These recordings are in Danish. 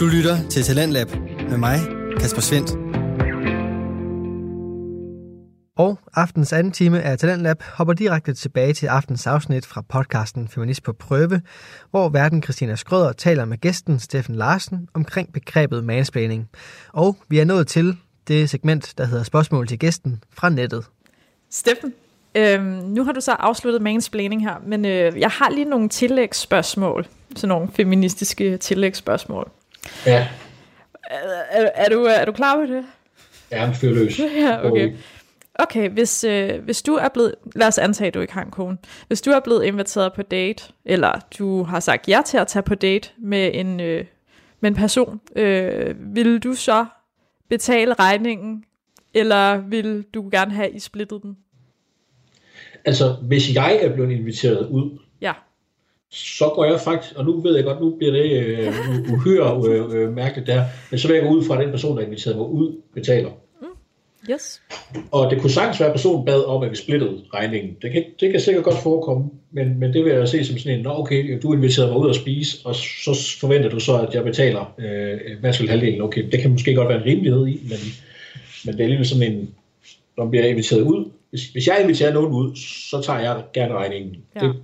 Du lytter til Talentlab med mig, Kasper Svendt. Og aftens anden time af Talentlab hopper direkte tilbage til aftens afsnit fra podcasten Feminist på prøve, hvor verden Christina Skrøder taler med gæsten Steffen Larsen omkring begrebet mansplaining. Og vi er nået til det segment, der hedder spørgsmål til gæsten fra nettet. Steffen, øhm, nu har du så afsluttet mansplaining her, men øh, jeg har lige nogle tillægsspørgsmål, sådan nogle feministiske tillægsspørgsmål. Ja, Er, er, du, er du klar på det? er fyr løs. Ja, okay. Okay, hvis, øh, hvis du er blevet, lad os antage, at du ikke har en kone. Hvis du er blevet inviteret på date, eller du har sagt ja til at tage på date med en, øh, med en person, øh, vil du så betale regningen, eller vil du gerne have, I splittet den? Altså, hvis jeg er blevet inviteret ud, Ja. Så går jeg faktisk, og nu ved jeg godt, nu bliver det øh, uhyre øh, øh, mærkeligt der, men så vil jeg gå ud fra, at den person, der inviterede mig ud, betaler. Yes. Og det kunne sagtens være, at personen bad om, at vi splittede regningen. Det kan, det kan sikkert godt forekomme, men, men det vil jeg se som sådan en, nå okay, du inviterede mig ud at spise, og så forventer du så, at jeg betaler øh, hvad skal halvdelen. Okay, det kan måske godt være en rimelighed i, men, men det er alligevel sådan en, når man bliver inviteret ud. Hvis, hvis jeg inviterer nogen ud, så tager jeg gerne regningen. Ja. Det,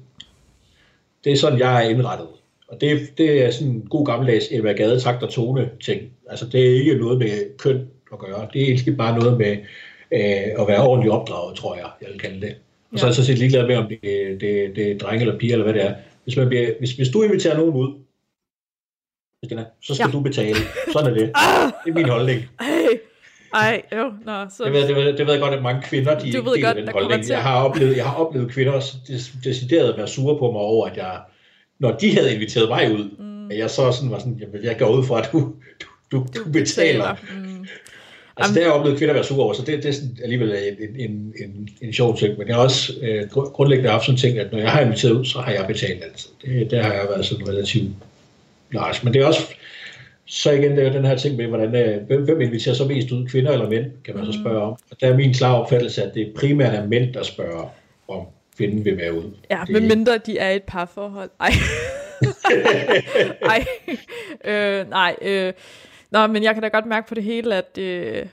det er sådan, jeg er indrettet. Og det, det er sådan en god gammeldags Elva Gade takt og tone ting. Altså det er ikke noget med køn at gøre. Det er egentlig bare noget med øh, at være ordentligt opdraget, tror jeg, jeg vil kalde det. Og så er jeg så set ligeglad med, om det, det, det er drenge eller piger, eller hvad det er. Hvis, man bliver, hvis, hvis du inviterer nogen ud, Christina, så skal Ja. ja. du betale. Sådan er det. Det er min holdning. Ej, jo, nå, så... Det ved, det, ved, det ved jeg godt, at mange kvinder, de Du ved godt, den der holdning. til- Jeg har, oplevet, jeg har oplevet kvinder decideret at være sure på mig over, at jeg, når de havde inviteret mig ud, mm. at jeg så sådan var sådan, jamen, jeg går ud fra, at du, du, du, du betaler. Mm. Altså, det har jeg oplevet kvinder være sure over, så det, det er sådan alligevel en, en, en, en sjov ting. Men jeg har også øh, gru- grundlæggende haft sådan en ting, at når jeg har inviteret ud, så har jeg betalt altid. Det, det har jeg været sådan relativt large. Men det er også, så igen, det er jo den her ting med, hvordan, øh, hvem, hvem inviterer så mest ud, kvinder eller mænd, kan man så spørge om. Og der er min klare opfattelse, at det primært er mænd, der spørger, om kvinden vil være ude. Ja, det, medmindre de er i et parforhold. Ej. Ej. Øh, nej. Øh. Nå, men jeg kan da godt mærke på det hele, at... Øh,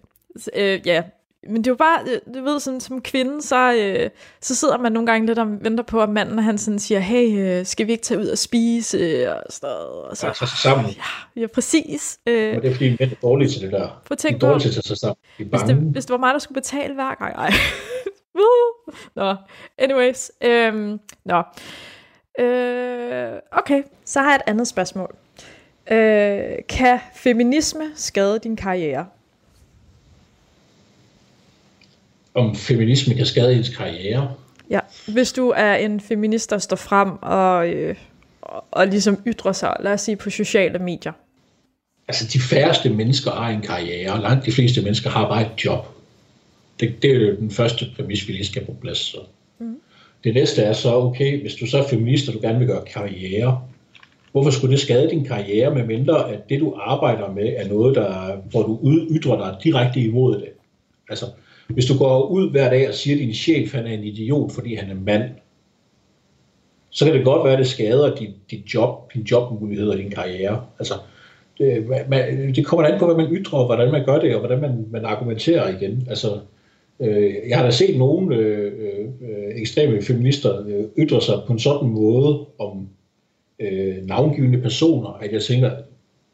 øh, ja, men det er jo bare, øh, du ved, sådan, som kvinde, så, øh, så sidder man nogle gange lidt og venter på, at manden han sådan siger, hey, øh, skal vi ikke tage ud og spise? Øh, og sådan noget. Og så, Så tager sig sammen. ja, præcis. Øh, Og det er fordi, mænd er dårlige til det der. Prøv at tænke på, til sig sammen. De hvis det, hvis det var mig, der skulle betale hver gang. Ej. Nå, anyways. Øhm, nå. Øh, okay, så har jeg et andet spørgsmål. Øh, kan feminisme skade din karriere? Om feminisme kan skade ens karriere. Ja, hvis du er en feminist, der står frem og, øh, og, ligesom ytrer sig, lad os sige på sociale medier. Altså, de færreste mennesker har en karriere, og langt de fleste mennesker har bare et job. Det, det er jo den første præmis, vi lige skal på plads. Så. Mm. Det næste er så, okay, hvis du så er feminist, og du gerne vil gøre karriere, hvorfor skulle det skade din karriere, med mindre at det, du arbejder med, er noget, der, hvor du ytrer dig direkte imod det? Altså, hvis du går ud hver dag og siger, at din chef han er en idiot, fordi han er mand, så kan det godt være, at det skader dit, dit job, din jobmuligheder og din karriere. Altså, det, man, det kommer an på, hvad man ytrer, og hvordan man gør det, og hvordan man, man argumenterer igen. Altså, øh, jeg har da set nogle øh, øh, ekstreme feminister øh, ytre sig på en sådan måde om øh, navngivende personer, at jeg tænker,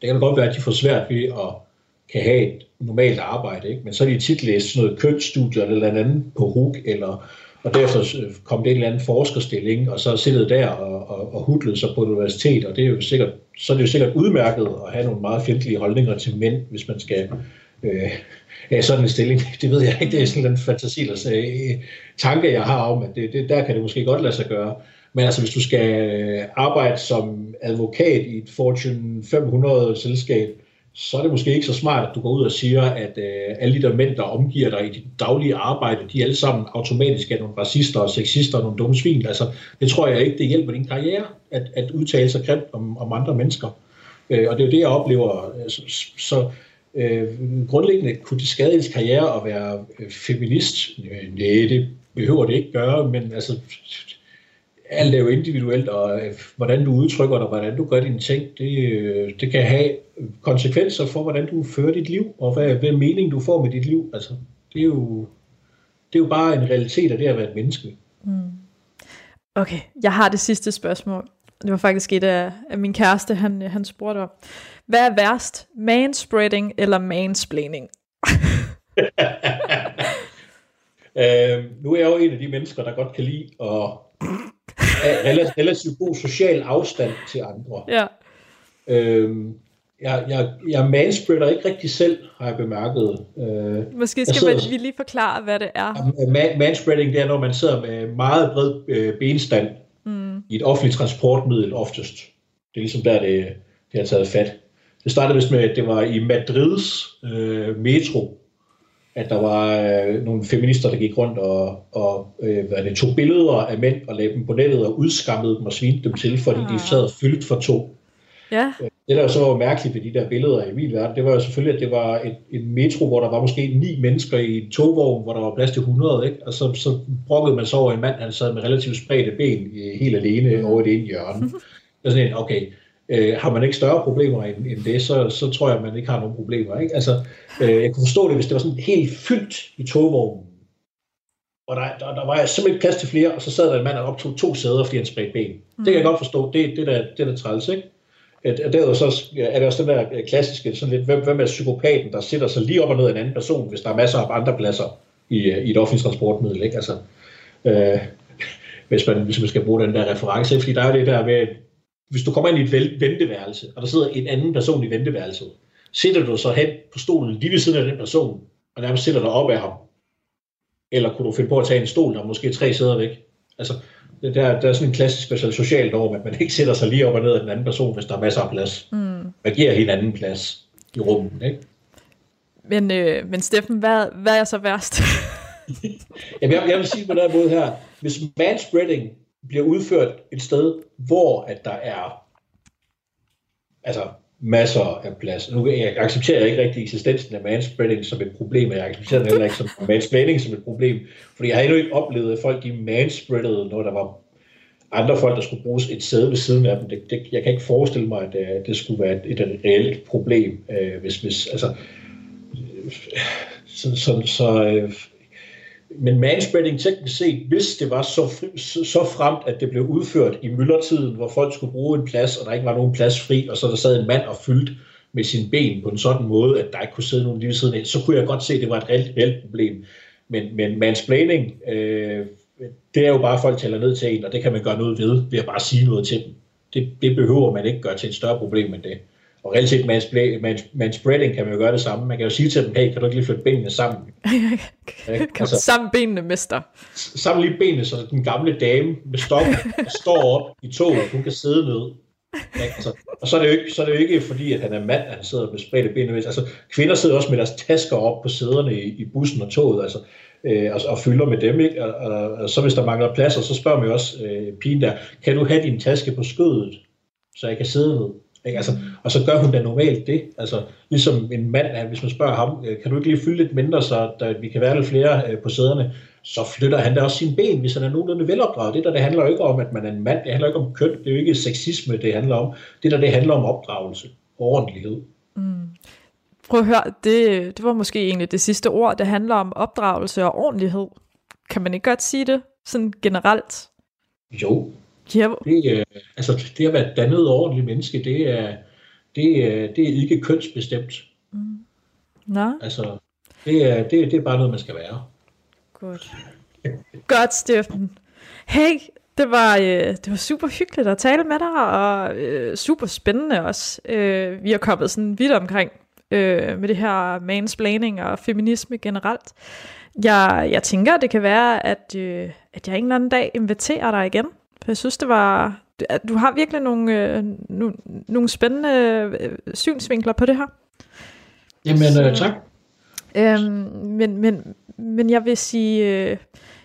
det kan da godt være, at de får svært ved at kan have et normalt arbejde, ikke? men så har de tit læst sådan noget kønsstudier eller noget andet på RUG, eller, og derfor øh, kom det en eller anden forskerstilling, og så siddet der og, og, og hudlet sig på et universitet, og det er jo sikkert, så er det jo sikkert udmærket at have nogle meget fjendtlige holdninger til mænd, hvis man skal øh, have sådan en stilling. Det ved jeg ikke, det er sådan en fantasi, eller så, øh, tanke, jeg har om, at det, det, der kan det måske godt lade sig gøre. Men altså, hvis du skal arbejde som advokat i et Fortune 500 selskab, så er det måske ikke så smart, at du går ud og siger, at øh, alle de der mænd, der omgiver dig i dit daglige arbejde, de alle sammen automatisk er nogle racister og sexister og nogle dumme svin. Altså, det tror jeg ikke, det hjælper din karriere, at, at udtale sig grimt om, om andre mennesker. Øh, og det er jo det, jeg oplever. Øh, så, så øh, grundlæggende kunne det skade ens karriere at være øh, feminist? Øh, nej, det behøver det ikke gøre, men altså, alt er jo individuelt, og øh, hvordan du udtrykker dig, hvordan du gør dine ting, det, øh, det kan have konsekvenser for, hvordan du fører dit liv, og hvad, hvad mening du får med dit liv. Altså, det er jo, det er jo bare en realitet af det at være et menneske. Mm. Okay, jeg har det sidste spørgsmål. Det var faktisk et af, af min kæreste, han, han spurgte om. Hvad er værst? Manspreading eller mansplaining? øh, nu er jeg jo en af de mennesker, der godt kan lide at have relativt god social afstand til andre. Ja. Øh, jeg, jeg, jeg manspreader ikke rigtig selv, har jeg bemærket. Øh, Måske skal sidder, man, vi lige forklare, hvad det er. Man, manspreading, det er, når man sidder med meget bred øh, benstand mm. i et offentligt transportmiddel oftest. Det er ligesom der, det, det har taget fat. Det startede vist med, at det var i Madrids øh, metro, at der var øh, nogle feminister, der gik rundt og, og øh, hvad det, tog billeder af mænd og lagde dem på nettet og udskammede dem og svinte dem til, fordi ah. de sad fyldt for to. Ja. Øh, det, der så var mærkeligt ved de der billeder i min verden, det var jo selvfølgelig, at det var et, en metro, hvor der var måske ni mennesker i en togvogn, hvor der var plads til 100, ikke? og så, så brokkede man så over en mand, han sad med relativt spredte ben helt alene over det ene hjørne. Og sådan en, okay, øh, har man ikke større problemer end, end det, så, så tror jeg, at man ikke har nogen problemer. Ikke? Altså, øh, jeg kunne forstå det, hvis det var sådan helt fyldt i togvognen, og der, der, der var simpelthen ikke plads til flere, og så sad der en mand og optog to sæder, fordi han spredte ben. Mm. Det kan jeg godt forstå, det, det, der, det der træls, ikke? Og derudover så er det også den der klassiske, sådan lidt, hvem, hvem er psykopaten, der sætter sig lige op og ned af en anden person, hvis der er masser af andre pladser i, i et offentligt transportmiddel, ikke? Altså, øh, hvis, man, hvis man skal bruge den der reference, fordi der er det der med, hvis du kommer ind i et venteværelse, og der sidder en anden person i venteværelset, sætter du så hen på stolen lige ved siden af den person, og nærmest sætter dig op af ham. Eller kunne du finde på at tage en stol, der er måske tre sæder væk? Altså, det der, der er sådan en klassisk altså, social norm, at man ikke sætter sig lige op og ned af den anden person, hvis der er masser af plads. Mm. Man giver hinanden plads i rummet, ikke? Men, øh, men Steffen, hvad, hvad er så værst? Jamen, jeg, jeg vil sige på den måde her. Hvis manspreading bliver udført et sted, hvor at der er altså masser af plads. Nu jeg accepterer ikke rigtig eksistensen af manspreading som et problem, og jeg accepterer heller ikke som mansplaining som et problem, fordi jeg har endnu ikke oplevet, at folk de manspreadede, når der var andre folk, der skulle bruges et sæde ved siden af dem. Det, det, jeg kan ikke forestille mig, at, det, det skulle være et, et reelt problem, øh, hvis, hvis altså, øh, så, så, så øh, men manspreading teknisk set, hvis det var så, fri, så, fremt, at det blev udført i myldretiden, hvor folk skulle bruge en plads, og der ikke var nogen plads fri, og så der sad en mand og fyldt med sin ben på en sådan måde, at der ikke kunne sidde nogen lige ved siden af, så kunne jeg godt se, at det var et reelt, reelt problem. Men, men mansplaining, øh, det er jo bare, at folk taler ned til en, og det kan man gøre noget ved, ved at bare sige noget til dem. Det, det behøver man ikke gøre til et større problem end det. Og reelt set med spreading kan man jo gøre det samme. Man kan jo sige til dem, hey, kan du ikke lige flytte benene sammen? kan altså, sammen benene, mester. Sammen lige benene, så den gamle dame med stok står op i toget, hun kan sidde ned. Altså, og så er, det jo ikke, så er det jo ikke fordi, at han er mand, at han sidder med spredte ben. Altså, kvinder sidder også med deres tasker op på sæderne i, i bussen og toget, altså, øh, og, og fylder med dem. Ikke? Og, og, og, så hvis der mangler pladser, så spørger man jo også øh, pigen der, kan du have din taske på skødet, så jeg kan sidde ned? Ikke? Altså, og så gør hun da normalt det. Altså, ligesom en mand, hvis man spørger ham, øh, kan du ikke lige fylde lidt mindre, så der, vi kan være lidt flere øh, på sæderne, så flytter han da også sine ben, hvis han er nogenlunde velopdraget. Det der, det handler jo ikke om, at man er en mand, det handler ikke om køn, det er jo ikke sexisme, det handler om. Det der, det handler om opdragelse og ordentlighed. Mm. Prøv at høre, det, det var måske egentlig det sidste ord, det handler om opdragelse og ordentlighed. Kan man ikke godt sige det sådan generelt? Jo, Ja. Det, øh, altså, det at være dannet ordentligt menneske, det er, det er, det er ikke kønsbestemt. Mm. Nå. Altså, det er, det, det er bare noget, man skal være. Godt. Godt, Steffen. Hey, det var, øh, det var super hyggeligt at tale med dig, og øh, super spændende også. Øh, vi har kommet sådan vidt omkring øh, med det her mansplaining og feminisme generelt. Jeg, jeg tænker, det kan være, at, øh, at jeg en eller anden dag inviterer dig igen jeg synes, det var... Du har virkelig nogle, øh, nogle, nogle spændende øh, synsvinkler på det her. Jamen, øh, tak. Øhm, men, men, men jeg vil sige... Øh,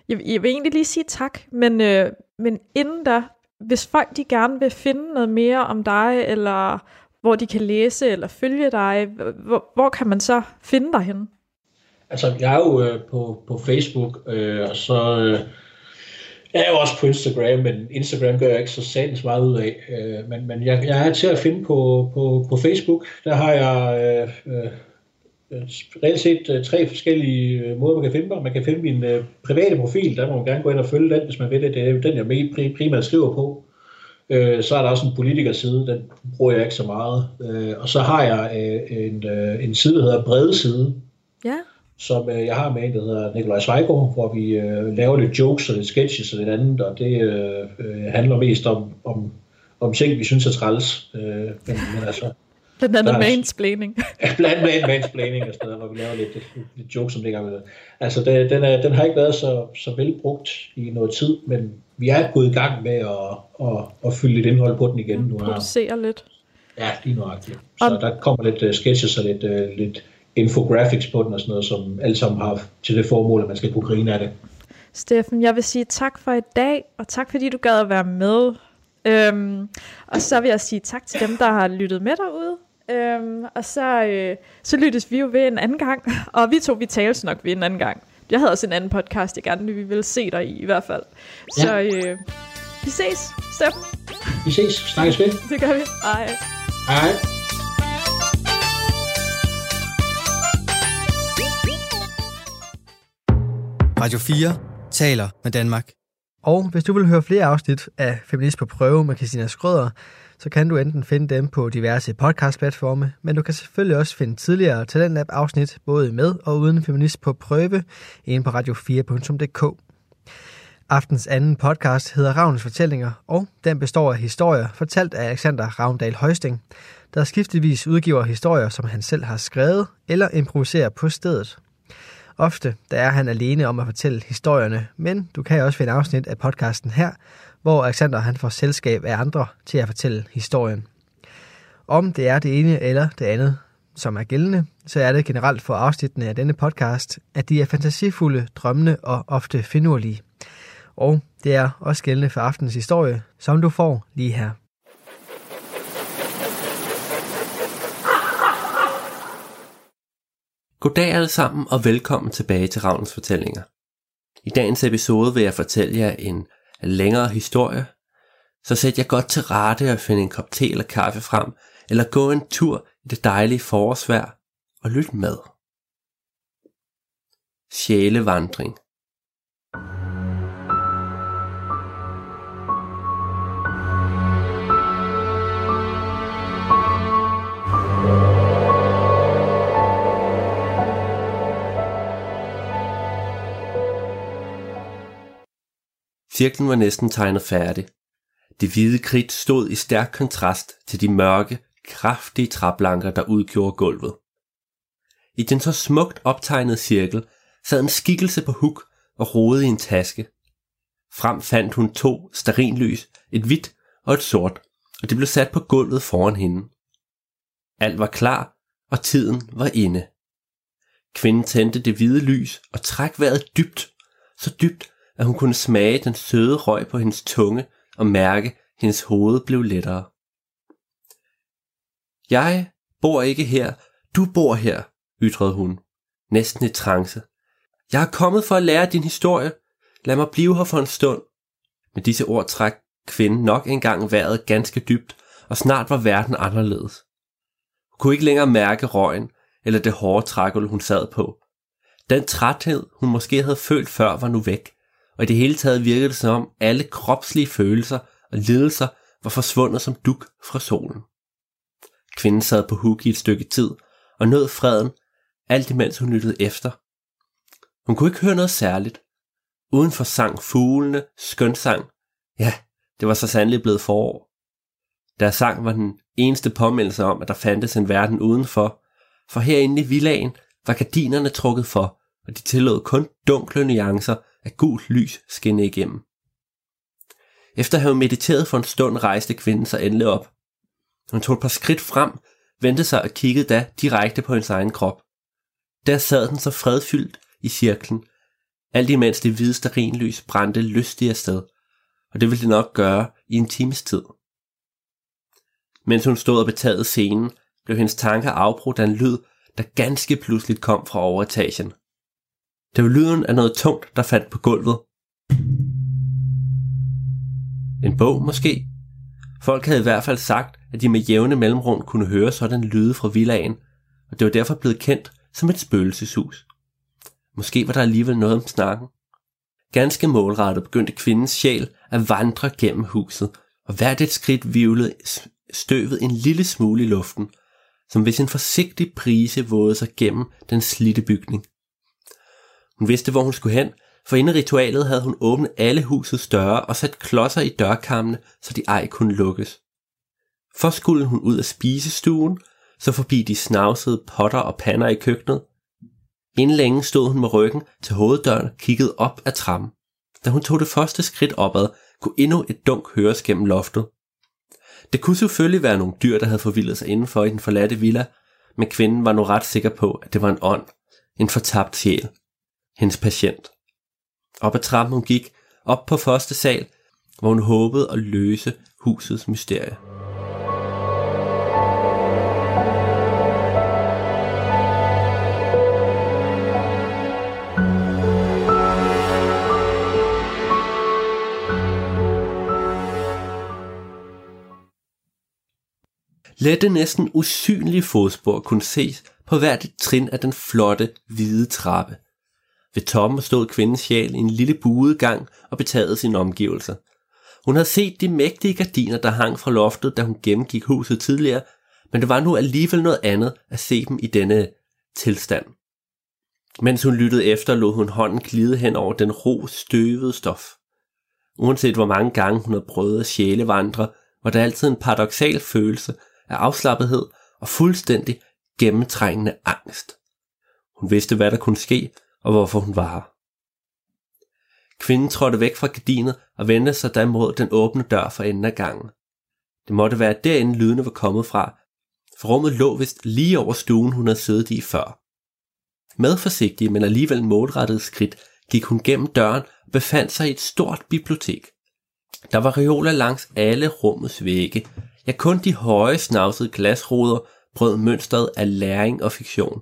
jeg, jeg vil egentlig lige sige tak, men, øh, men inden da, hvis folk de gerne vil finde noget mere om dig, eller hvor de kan læse eller følge dig, hvor, hvor kan man så finde dig henne? Altså, jeg er jo øh, på, på Facebook, øh, og så... Øh, jeg er jo også på Instagram, men Instagram gør jeg ikke så satans meget ud af. Øh, men men jeg, jeg er til at finde på, på, på Facebook. Der har jeg øh, øh, øh reelt set øh, tre forskellige øh, måder, man kan finde mig. Man kan finde min øh, private profil, der må man gerne gå ind og følge den, hvis man vil det. Det er den, jeg primært skriver på. Øh, så er der også en politikerside, den bruger jeg ikke så meget. Øh, og så har jeg øh, en, øh, en side, der hedder Brede Side, Ja som øh, jeg har med en, der hedder Nikolaj Svejgaard, hvor vi øh, laver lidt jokes og lidt sketches og lidt andet, og det øh, øh, handler mest om, om, om ting, vi synes er træls. Øh, men, men altså, Blandt andet mansplaining. blandt med mansplaining og sådan noget, hvor vi laver lidt, lidt, lidt jokes om det gang. Altså, det, den, er, den har ikke været så, så velbrugt i noget tid, men vi er gået i gang med at, at, at fylde lidt indhold på den igen nu. Producere lidt. Ja, lige nøjagtigt. Så Om- der kommer lidt uh, sketches og lidt, uh, lidt infographics på den og sådan noget, som alle sammen har til det formål, at man skal kunne grine af det. Steffen, jeg vil sige tak for i dag, og tak fordi du gad at være med. Øhm, og så vil jeg sige tak til dem, der har lyttet med derude. Øhm, og så, øh, så lyttes vi jo ved en anden gang. Og vi to, vi tales nok ved en anden gang. Jeg havde også en anden podcast, jeg gerne vi ville se dig i, i hvert fald. Så øh, vi ses, Steffen. Vi ses. Snakkes ved. Det gør vi. Hej. Hej. Radio 4 taler med Danmark. Og hvis du vil høre flere afsnit af Feminist på prøve med Christina Skrøder, så kan du enten finde dem på diverse podcastplatforme, men du kan selvfølgelig også finde tidligere Talentlab afsnit både med og uden Feminist på prøve inde på radio4.dk. Aftens anden podcast hedder Ravns Fortællinger, og den består af historier fortalt af Alexander Ravndal Højsting, der skiftevis udgiver historier, som han selv har skrevet eller improviserer på stedet. Ofte der er han alene om at fortælle historierne, men du kan også finde afsnit af podcasten her, hvor Alexander han får selskab af andre til at fortælle historien. Om det er det ene eller det andet, som er gældende, så er det generelt for afsnittene af denne podcast, at de er fantasifulde, drømmende og ofte finurlige. Og det er også gældende for aftens historie, som du får lige her. Goddag alle sammen og velkommen tilbage til Ravnens Fortællinger. I dagens episode vil jeg fortælle jer en længere historie, så sæt jer godt til rette og find en kop te eller kaffe frem, eller gå en tur i det dejlige forårsvejr og lyt med. Sjælevandring Cirklen var næsten tegnet færdig. Det hvide kridt stod i stærk kontrast til de mørke, kraftige træplanker, der udgjorde gulvet. I den så smukt optegnede cirkel sad en skikkelse på huk og rodede i en taske. Frem fandt hun to starinlys, et hvidt og et sort, og det blev sat på gulvet foran hende. Alt var klar, og tiden var inde. Kvinden tændte det hvide lys og trak vejret dybt, så dybt, at hun kunne smage den søde røg på hendes tunge og mærke, at hendes hoved blev lettere. Jeg bor ikke her, du bor her, ytrede hun, næsten i trance. Jeg er kommet for at lære din historie. Lad mig blive her for en stund. Med disse ord trak kvinden nok engang vejret ganske dybt, og snart var verden anderledes. Hun kunne ikke længere mærke røgen, eller det hårde trækul, hun sad på. Den træthed, hun måske havde følt før, var nu væk og i det hele taget virkede det som om alle kropslige følelser og lidelser var forsvundet som duk fra solen. Kvinden sad på huk i et stykke tid og nød freden, alt imens hun lyttede efter. Hun kunne ikke høre noget særligt. Udenfor sang fuglene skønsang. Ja, det var så sandelig blevet forår. Deres sang var den eneste påmindelse om, at der fandtes en verden udenfor, for herinde i villagen var gardinerne trukket for, og de tillod kun dunkle nuancer af gult lys skinne igennem. Efter at have mediteret for en stund, rejste kvinden sig endelig op. Hun tog et par skridt frem, vendte sig og kiggede da direkte på hendes egen krop. Der sad den så fredfyldt i cirklen, alt imens det hvide starinlys brændte lystigt afsted, og det ville det nok gøre i en times tid. Mens hun stod og betagede scenen, blev hendes tanker afbrudt af en lyd, der ganske pludseligt kom fra overetagen. Det var lyden af noget tungt, der faldt på gulvet. En bog måske? Folk havde i hvert fald sagt, at de med jævne mellemrum kunne høre sådan lyde fra villaen, og det var derfor blevet kendt som et spøgelseshus. Måske var der alligevel noget om snakken. Ganske målrettet begyndte kvindens sjæl at vandre gennem huset, og hvert et skridt vivlede støvet en lille smule i luften, som hvis en forsigtig prise vågede sig gennem den slitte bygning. Hun vidste, hvor hun skulle hen, for inden ritualet havde hun åbnet alle husets døre og sat klodser i dørkammene, så de ej kunne lukkes. For skulle hun ud af spisestuen, så forbi de snavsede potter og pander i køkkenet. Inden længe stod hun med ryggen til hoveddøren og kiggede op ad trappen. Da hun tog det første skridt opad, kunne endnu et dunk høres gennem loftet. Det kunne selvfølgelig være nogle dyr, der havde forvildet sig indenfor i den forladte villa, men kvinden var nu ret sikker på, at det var en ånd, en fortabt sjæl, hendes patient. Op ad trappen hun gik, op på første sal, hvor hun håbede at løse husets mysterie. Lette næsten usynlige fodspor kunne ses på hvert et trin af den flotte, hvide trappe. Ved toppen stod kvindens sjæl i en lille buet gang og betagede sine omgivelser. Hun havde set de mægtige gardiner, der hang fra loftet, da hun gennemgik huset tidligere, men det var nu alligevel noget andet at se dem i denne tilstand. Mens hun lyttede efter, lod hun hånden glide hen over den ro, støvede stof. Uanset hvor mange gange hun havde prøvet at sjælevandre, var der altid en paradoxal følelse af afslappethed og fuldstændig gennemtrængende angst. Hun vidste, hvad der kunne ske, og hvorfor hun var her. Kvinden trådte væk fra gardinet og vendte sig da mod den åbne dør for enden af gangen. Det måtte være derinde lydene var kommet fra, for rummet lå vist lige over stuen, hun havde siddet i før. Med forsigtige, men alligevel målrettede skridt, gik hun gennem døren og befandt sig i et stort bibliotek. Der var reoler langs alle rummets vægge, Ja, kun de høje snavsede glasruder brød mønstret af læring og fiktion.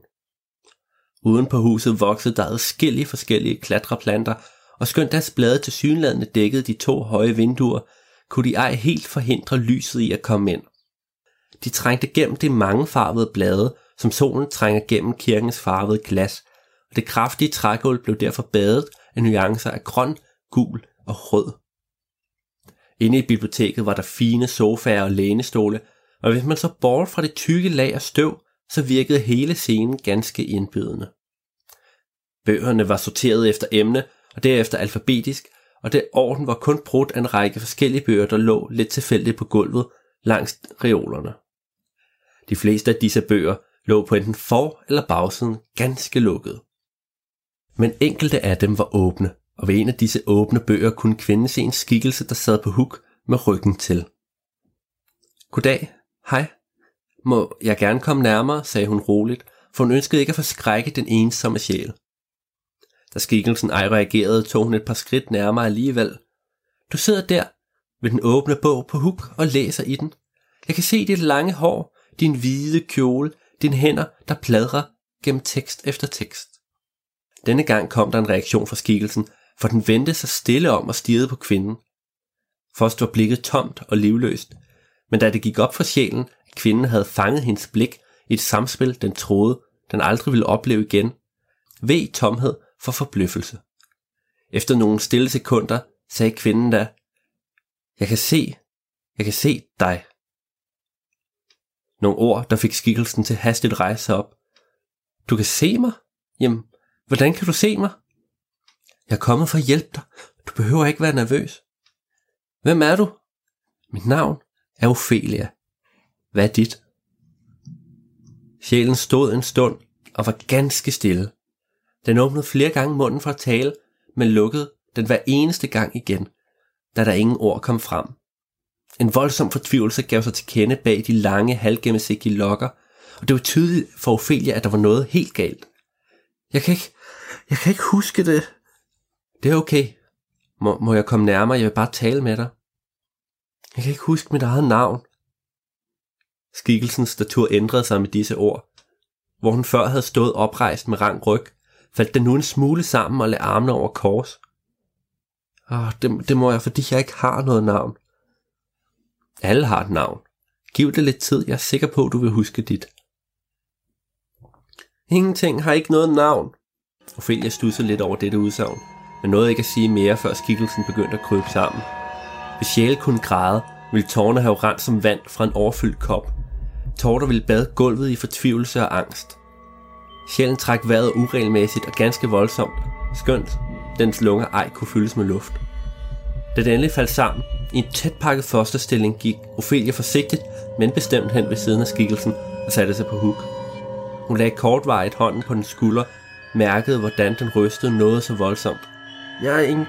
Uden på huset voksede der adskillige forskellige klatreplanter, og skønt deres blade til synlædende dækkede de to høje vinduer, kunne de ej helt forhindre lyset i at komme ind. De trængte gennem de mangefarvede blade, som solen trænger gennem kirkens farvede glas, og det kraftige trægulv blev derfor badet af nuancer af grøn, gul og rød. Inde i biblioteket var der fine sofaer og lænestole, og hvis man så bort fra det tykke lag af støv, så virkede hele scenen ganske indbydende. Bøgerne var sorteret efter emne, og derefter alfabetisk, og det orden var kun brudt af en række forskellige bøger, der lå lidt tilfældigt på gulvet langs reolerne. De fleste af disse bøger lå på enten for- eller bagsiden ganske lukket. Men enkelte af dem var åbne, og ved en af disse åbne bøger kunne kvinden se en skikkelse, der sad på huk med ryggen til. Goddag, hej. Må jeg gerne komme nærmere, sagde hun roligt, for hun ønskede ikke at forskrække den ensomme sjæl. Da skikkelsen ej reagerede, tog hun et par skridt nærmere alligevel. Du sidder der ved den åbne bog på huk og læser i den. Jeg kan se dit lange hår, din hvide kjole, dine hænder, der pladrer gennem tekst efter tekst. Denne gang kom der en reaktion fra skikkelsen, for den vendte sig stille om og stirrede på kvinden. Først var blikket tomt og livløst, men da det gik op for sjælen, kvinden havde fanget hendes blik i et samspil, den troede, den aldrig ville opleve igen, ved tomhed for forbløffelse. Efter nogle stille sekunder sagde kvinden da, Jeg kan se, jeg kan se dig. Nogle ord, der fik skikkelsen til hastigt rejse sig op. Du kan se mig? Jamen, hvordan kan du se mig? Jeg er kommet for at hjælpe dig. Du behøver ikke være nervøs. Hvem er du? Mit navn er Ophelia. Hvad er dit? Sjælen stod en stund og var ganske stille. Den åbnede flere gange munden for at tale, men lukkede den hver eneste gang igen, da der ingen ord kom frem. En voldsom fortvivlelse gav sig til kende bag de lange, halvgennemsigtige lokker, og det var tydeligt for Ophelia, at der var noget helt galt. Jeg kan ikke, jeg kan ikke huske det, det er okay. Må, må jeg komme nærmere? Jeg vil bare tale med dig. Jeg kan ikke huske mit eget navn. Skikkelsens statur ændrede sig med disse ord. Hvor hun før havde stået oprejst med rang ryg, faldt den nu en smule sammen og lagde armene over kors. Åh, det, det må jeg, fordi jeg ikke har noget navn. Alle har et navn. Giv det lidt tid, jeg er sikker på, du vil huske dit. Ingenting har ikke noget navn. Ophelia studsede lidt over dette udsagn, men nåede ikke at sige mere, før skikkelsen begyndte at krybe sammen. Hvis sjæle kunne græde, ville tårne have rent som vand fra en overfyldt kop. Torter ville bade gulvet i fortvivlelse og angst. Sjælen træk vejret uregelmæssigt og ganske voldsomt, skønt dens lunger ej kunne fyldes med luft. Da det endelig faldt sammen, i en tæt pakket fosterstilling gik Ophelia forsigtigt, men bestemt hen ved siden af skikkelsen og satte sig på huk. Hun lagde kortvarigt hånden på den skulder, mærkede hvordan den rystede noget så voldsomt. Jeg er ingen...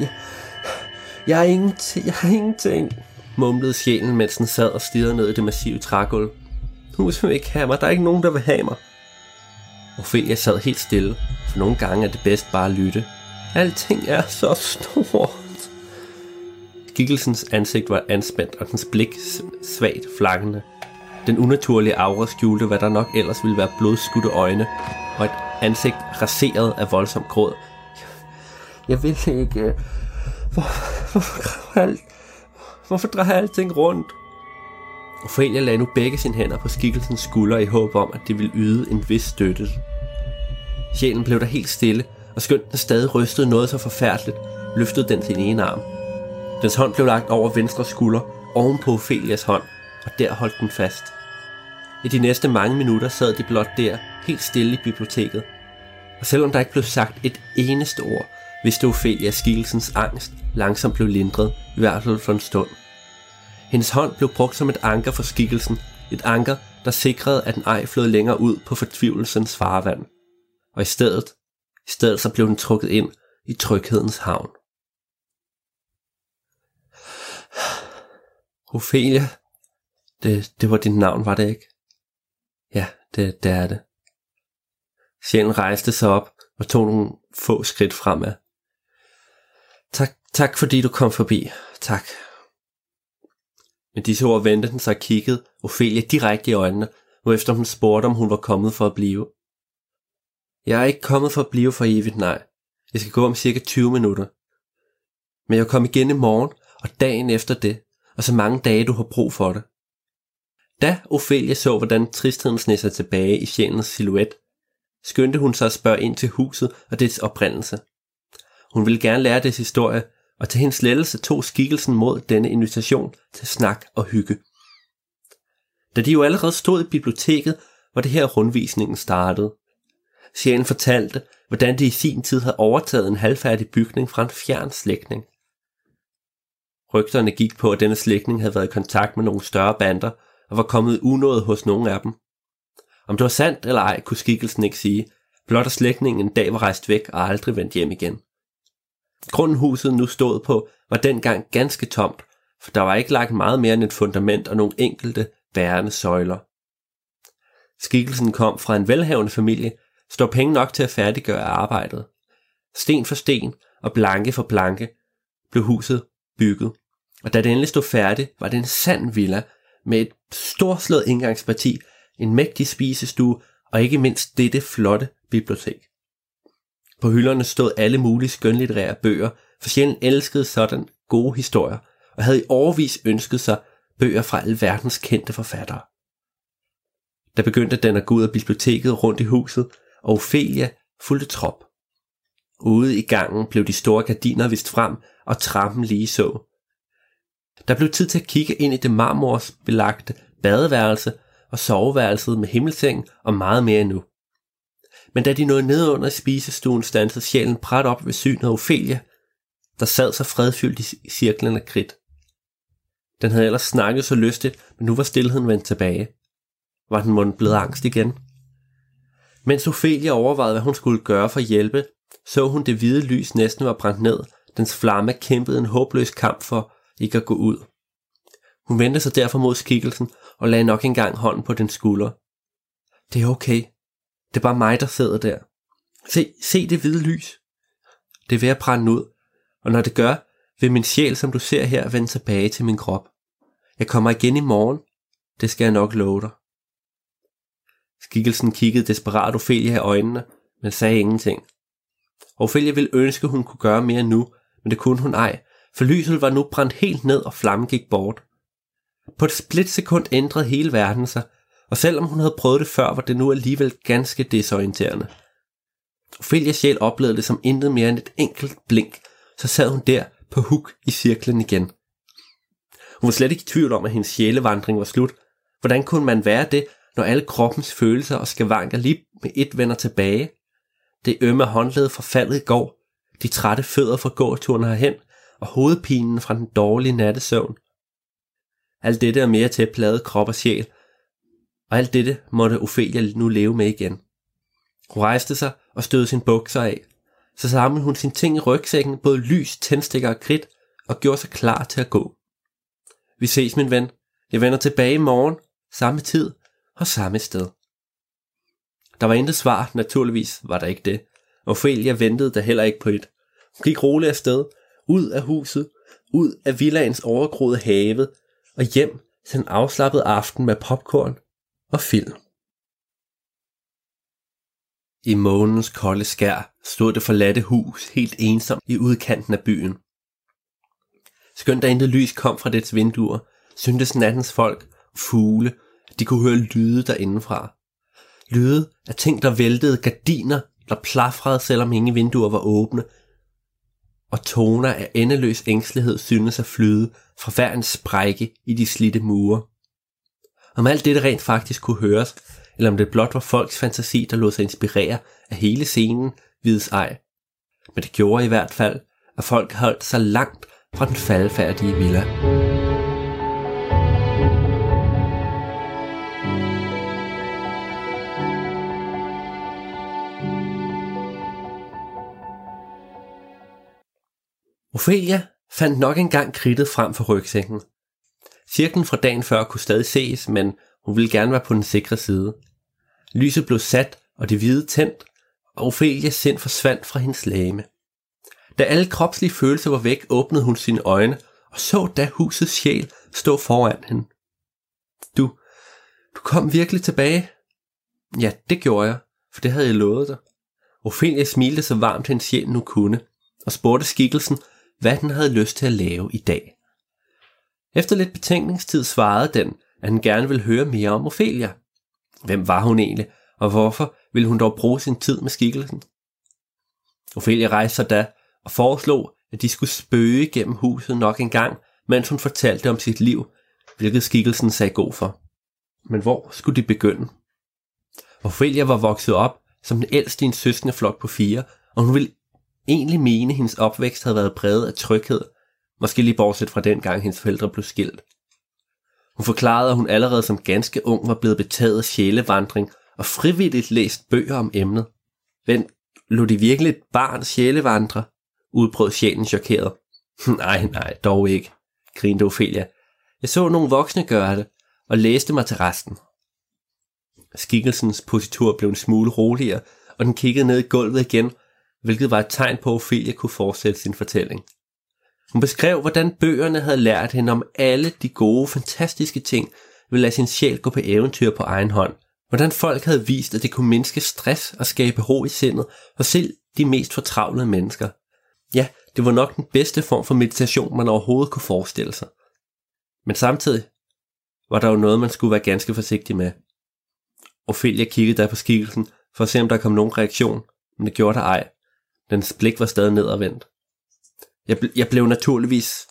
Jeg, jeg er ingenting... Jeg er ingenting mumlede sjælen, mens den sad og stirrede ned i det massive trægulv. Husk vil ikke have mig. Der er ikke nogen, der vil have mig. Ophelia sad helt stille, for nogle gange er det bedst bare at lytte. Alting er så stort. Giggelsens ansigt var anspændt, og dens blik svagt flakkende. Den unaturlige aura skjulte, hvad der nok ellers ville være blodskudte øjne, og et ansigt raseret af voldsom gråd. Jeg vil ikke... Øh, hvor, hvor, alt, hvorfor drejer alting rundt? Ophelia lagde nu begge sine hænder på skikkelsens skulder i håb om, at det ville yde en vis støtte. Sjælen blev der helt stille, og skønt den stadig rystede noget så forfærdeligt, løftede den sin ene arm. Dens hånd blev lagt over venstre skulder, oven på Ophelias hånd, og der holdt den fast. I de næste mange minutter sad de blot der, helt stille i biblioteket. Og selvom der ikke blev sagt et eneste ord, vidste Ophelia skikkelsens angst langsomt blev lindret, i hvert fald for en stund. Hendes hånd blev brugt som et anker for skikkelsen, et anker, der sikrede, at den ej flød længere ud på fortvivlelsens farvand. Og i stedet, i stedet så blev den trukket ind i tryghedens havn. Ophelia, det, det var dit navn, var det ikke? Ja, det, det er det. Sjælen rejste sig op og tog nogle få skridt fremad. Tak, tak fordi du kom forbi. Tak. Med disse ord vendte den sig og kiggede Ophelia direkte i øjnene, efter hun spurgte, om hun var kommet for at blive. Jeg er ikke kommet for at blive for evigt, nej. Jeg skal gå om cirka 20 minutter. Men jeg kommer igen i morgen, og dagen efter det, og så mange dage, du har brug for det. Da Ophelia så, hvordan tristheden sned sig tilbage i sjælens silhuet, skyndte hun sig at spørge ind til huset og dets oprindelse. Hun ville gerne lære dets historie, og til hendes lettelse tog skikkelsen mod denne invitation til snak og hygge. Da de jo allerede stod i biblioteket, var det her rundvisningen startede. Sjælen fortalte, hvordan de i sin tid havde overtaget en halvfærdig bygning fra en fjern slægtning. Rygterne gik på, at denne slægtning havde været i kontakt med nogle større bander og var kommet unået hos nogle af dem. Om det var sandt eller ej, kunne skikkelsen ikke sige, blot at slægtningen en dag var rejst væk og aldrig vendt hjem igen. Grunden huset nu stod på var dengang ganske tomt, for der var ikke lagt meget mere end et fundament og nogle enkelte bærende søjler. Skikkelsen kom fra en velhavende familie, stod penge nok til at færdiggøre arbejdet. Sten for sten og blanke for blanke blev huset bygget, og da det endelig stod færdigt, var det en sand villa med et storslået indgangsparti, en mægtig spisestue og ikke mindst dette flotte bibliotek. På hylderne stod alle mulige skønlitterære bøger, for sjælen elskede sådan gode historier, og havde i overvis ønsket sig bøger fra alverdens kendte forfattere. Der begyndte den at gå ud af biblioteket rundt i huset, og Ophelia fulgte trop. Ude i gangen blev de store gardiner vist frem, og trappen lige så. Der blev tid til at kigge ind i det marmorsbelagte badeværelse og soveværelset med himmelseng og meget mere endnu. Men da de nåede ned under spisestuen, stansede sjælen præt op ved synet af Ophelia, der sad så fredfyldt i cirklen af kridt. Den havde ellers snakket så lystigt, men nu var stillheden vendt tilbage. Var den mund blevet angst igen? Mens Ophelia overvejede, hvad hun skulle gøre for at hjælpe, så hun det hvide lys næsten var brændt ned. Dens flamme kæmpede en håbløs kamp for ikke at gå ud. Hun vendte sig derfor mod skikkelsen og lagde nok engang hånden på den skulder. Det er okay. Det er bare mig, der sidder der. Se, se det hvide lys. Det er ved at brænde ud, og når det gør, vil min sjæl, som du ser her, vende tilbage til min krop. Jeg kommer igen i morgen. Det skal jeg nok love dig. Skikkelsen kiggede desperat Ophelia i øjnene, men sagde ingenting. Ophelia ville ønske, hun kunne gøre mere nu, men det kunne hun ej, for lyset var nu brændt helt ned, og flammen gik bort. På et splitsekund ændrede hele verden sig, og selvom hun havde prøvet det før, var det nu alligevel ganske desorienterende. Ophelias sjæl oplevede det som intet mere end et enkelt blink, så sad hun der på huk i cirklen igen. Hun var slet ikke i tvivl om, at hendes sjælevandring var slut. Hvordan kunne man være det, når alle kroppens følelser og skavanker lige med et vender tilbage? Det ømme håndled fra faldet i går, de trætte fødder fra gåturen herhen, og hovedpinen fra den dårlige nattesøvn. Alt dette er mere til at plade krop og sjæl, og alt dette måtte Ophelia nu leve med igen. Hun rejste sig og stødte sin bukser af. Så samlede hun sine ting i rygsækken, både lys, tændstikker og kridt, og gjorde sig klar til at gå. Vi ses, min ven. Jeg vender tilbage i morgen, samme tid og samme sted. Der var intet svar, naturligvis var der ikke det. Ophelia ventede der heller ikke på et. Hun gik roligt afsted, ud af huset, ud af villaens overgroede have og hjem til en afslappet aften med popcorn og film. I månens kolde skær stod det forladte hus helt ensomt i udkanten af byen. Skønt der intet lys kom fra dets vinduer, syntes nattens folk fugle, de kunne høre lyde derindefra. Lyde af ting, der væltede gardiner, der plafrede, selvom ingen vinduer var åbne, og toner af endeløs ængstelighed synes at flyde fra hver en sprække i de slitte mure. Om alt dette rent faktisk kunne høres, eller om det blot var folks fantasi, der lod sig inspirere af hele scenen, vides ej. Men det gjorde i hvert fald, at folk holdt sig langt fra den faldfærdige villa. Ophelia fandt nok engang kridtet frem for rygsækken. Cirklen fra dagen før kunne stadig ses, men hun ville gerne være på den sikre side. Lyset blev sat, og det hvide tændt, og Ophelias sind forsvandt fra hendes lame. Da alle kropslige følelser var væk, åbnede hun sine øjne og så da husets sjæl stå foran hende. Du, du kom virkelig tilbage? Ja, det gjorde jeg, for det havde jeg lovet dig. Ophelia smilte så varmt hendes sjæl nu kunne, og spurgte skikkelsen, hvad den havde lyst til at lave i dag. Efter lidt betænkningstid svarede den, at han gerne ville høre mere om Ophelia. Hvem var hun egentlig, og hvorfor ville hun dog bruge sin tid med skikkelsen? Ophelia rejste sig da og foreslog, at de skulle spøge gennem huset nok en gang, mens hun fortalte om sit liv, hvilket skikkelsen sagde god for. Men hvor skulle de begynde? Ophelia var vokset op som den ældste i en søskendeflok på fire, og hun ville egentlig mene, at hendes opvækst havde været præget af tryghed, måske lige bortset fra den gang hendes forældre blev skilt. Hun forklarede, at hun allerede som ganske ung var blevet betaget af sjælevandring og frivilligt læst bøger om emnet. Men lå de virkelig et barn sjælevandre? udbrød sjælen chokeret. nej, nej, dog ikke, grinte Ophelia. Jeg så nogle voksne gøre det, og læste mig til resten. Skikkelsens positur blev en smule roligere, og den kiggede ned i gulvet igen, hvilket var et tegn på, at Ophelia kunne fortsætte sin fortælling. Hun beskrev, hvordan bøgerne havde lært hende om alle de gode, fantastiske ting, ved at lade sin sjæl gå på eventyr på egen hånd. Hvordan folk havde vist, at det kunne mindske stress og skabe ro i sindet, og selv de mest fortravlede mennesker. Ja, det var nok den bedste form for meditation, man overhovedet kunne forestille sig. Men samtidig var der jo noget, man skulle være ganske forsigtig med. Ophelia kiggede der på skikkelsen, for at se om der kom nogen reaktion, men det gjorde der ej. Dens blik var stadig nedadvendt. Jeg, jeg blev naturligvis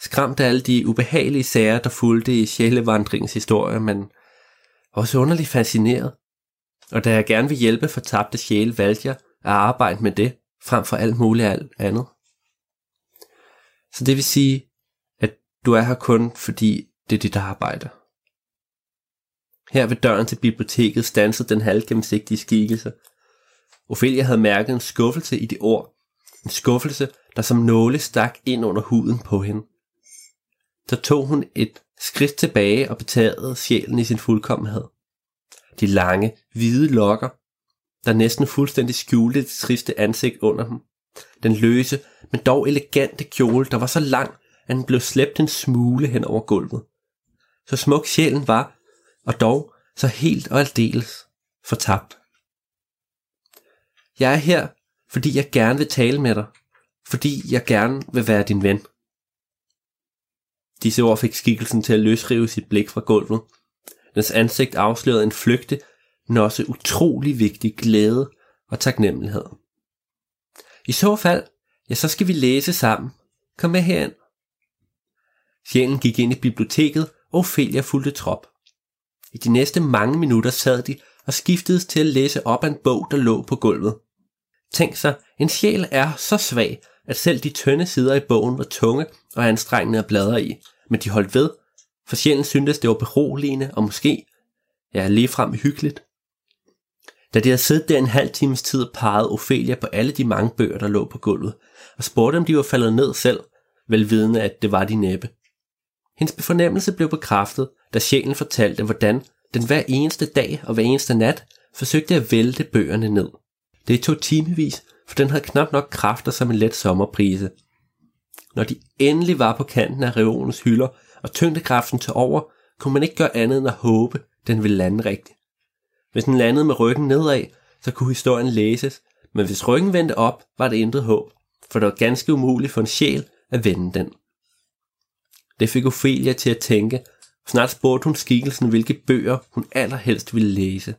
skræmt af alle de ubehagelige sager, der fulgte i sjælevandringens historie, men også underligt fascineret. Og da jeg gerne vil hjælpe for tabte sjæle, valgte jeg at arbejde med det, frem for alt muligt alt andet. Så det vil sige, at du er her kun, fordi det er dit arbejde. Her ved døren til biblioteket stansede den halvgennemsigtige skikkelse. Ophelia havde mærket en skuffelse i de ord. En skuffelse, der som nåle stak ind under huden på hende. Så tog hun et skridt tilbage og betagede sjælen i sin fuldkommenhed. De lange, hvide lokker, der næsten fuldstændig skjulte det triste ansigt under dem. Den løse, men dog elegante kjole, der var så lang, at den blev slæbt en smule hen over gulvet. Så smuk sjælen var, og dog så helt og aldeles fortabt. Jeg er her, fordi jeg gerne vil tale med dig, fordi jeg gerne vil være din ven. Disse ord fik skikkelsen til at løsrive sit blik fra gulvet. Dens ansigt afslørede en flygte, men også utrolig vigtig glæde og taknemmelighed. I så fald, ja, så skal vi læse sammen. Kom med herind. Sjælen gik ind i biblioteket, og Ophelia fulgte trop. I de næste mange minutter sad de og skiftedes til at læse op af en bog, der lå på gulvet. Tænk sig, en sjæl er så svag, at selv de tynde sider i bogen var tunge og anstrengende at bladre i, men de holdt ved, for sjælen syntes, det var beroligende og måske, ja, ligefrem hyggeligt. Da de havde siddet der en halv times tid, pegede Ophelia på alle de mange bøger, der lå på gulvet, og spurgte, om de var faldet ned selv, velvidende, at det var de næppe. Hendes fornemmelse blev bekræftet, da sjælen fortalte, hvordan den hver eneste dag og hver eneste nat forsøgte at vælte bøgerne ned. Det tog timevis, for den havde knap nok kræfter som en let sommerprise. Når de endelig var på kanten af reolens hylder, og tyngdekraften til over, kunne man ikke gøre andet end at håbe, den ville lande rigtigt. Hvis den landede med ryggen nedad, så kunne historien læses, men hvis ryggen vendte op, var det intet håb, for det var ganske umuligt for en sjæl at vende den. Det fik Ophelia til at tænke, og snart spurgte hun skikkelsen, hvilke bøger hun allerhelst ville læse.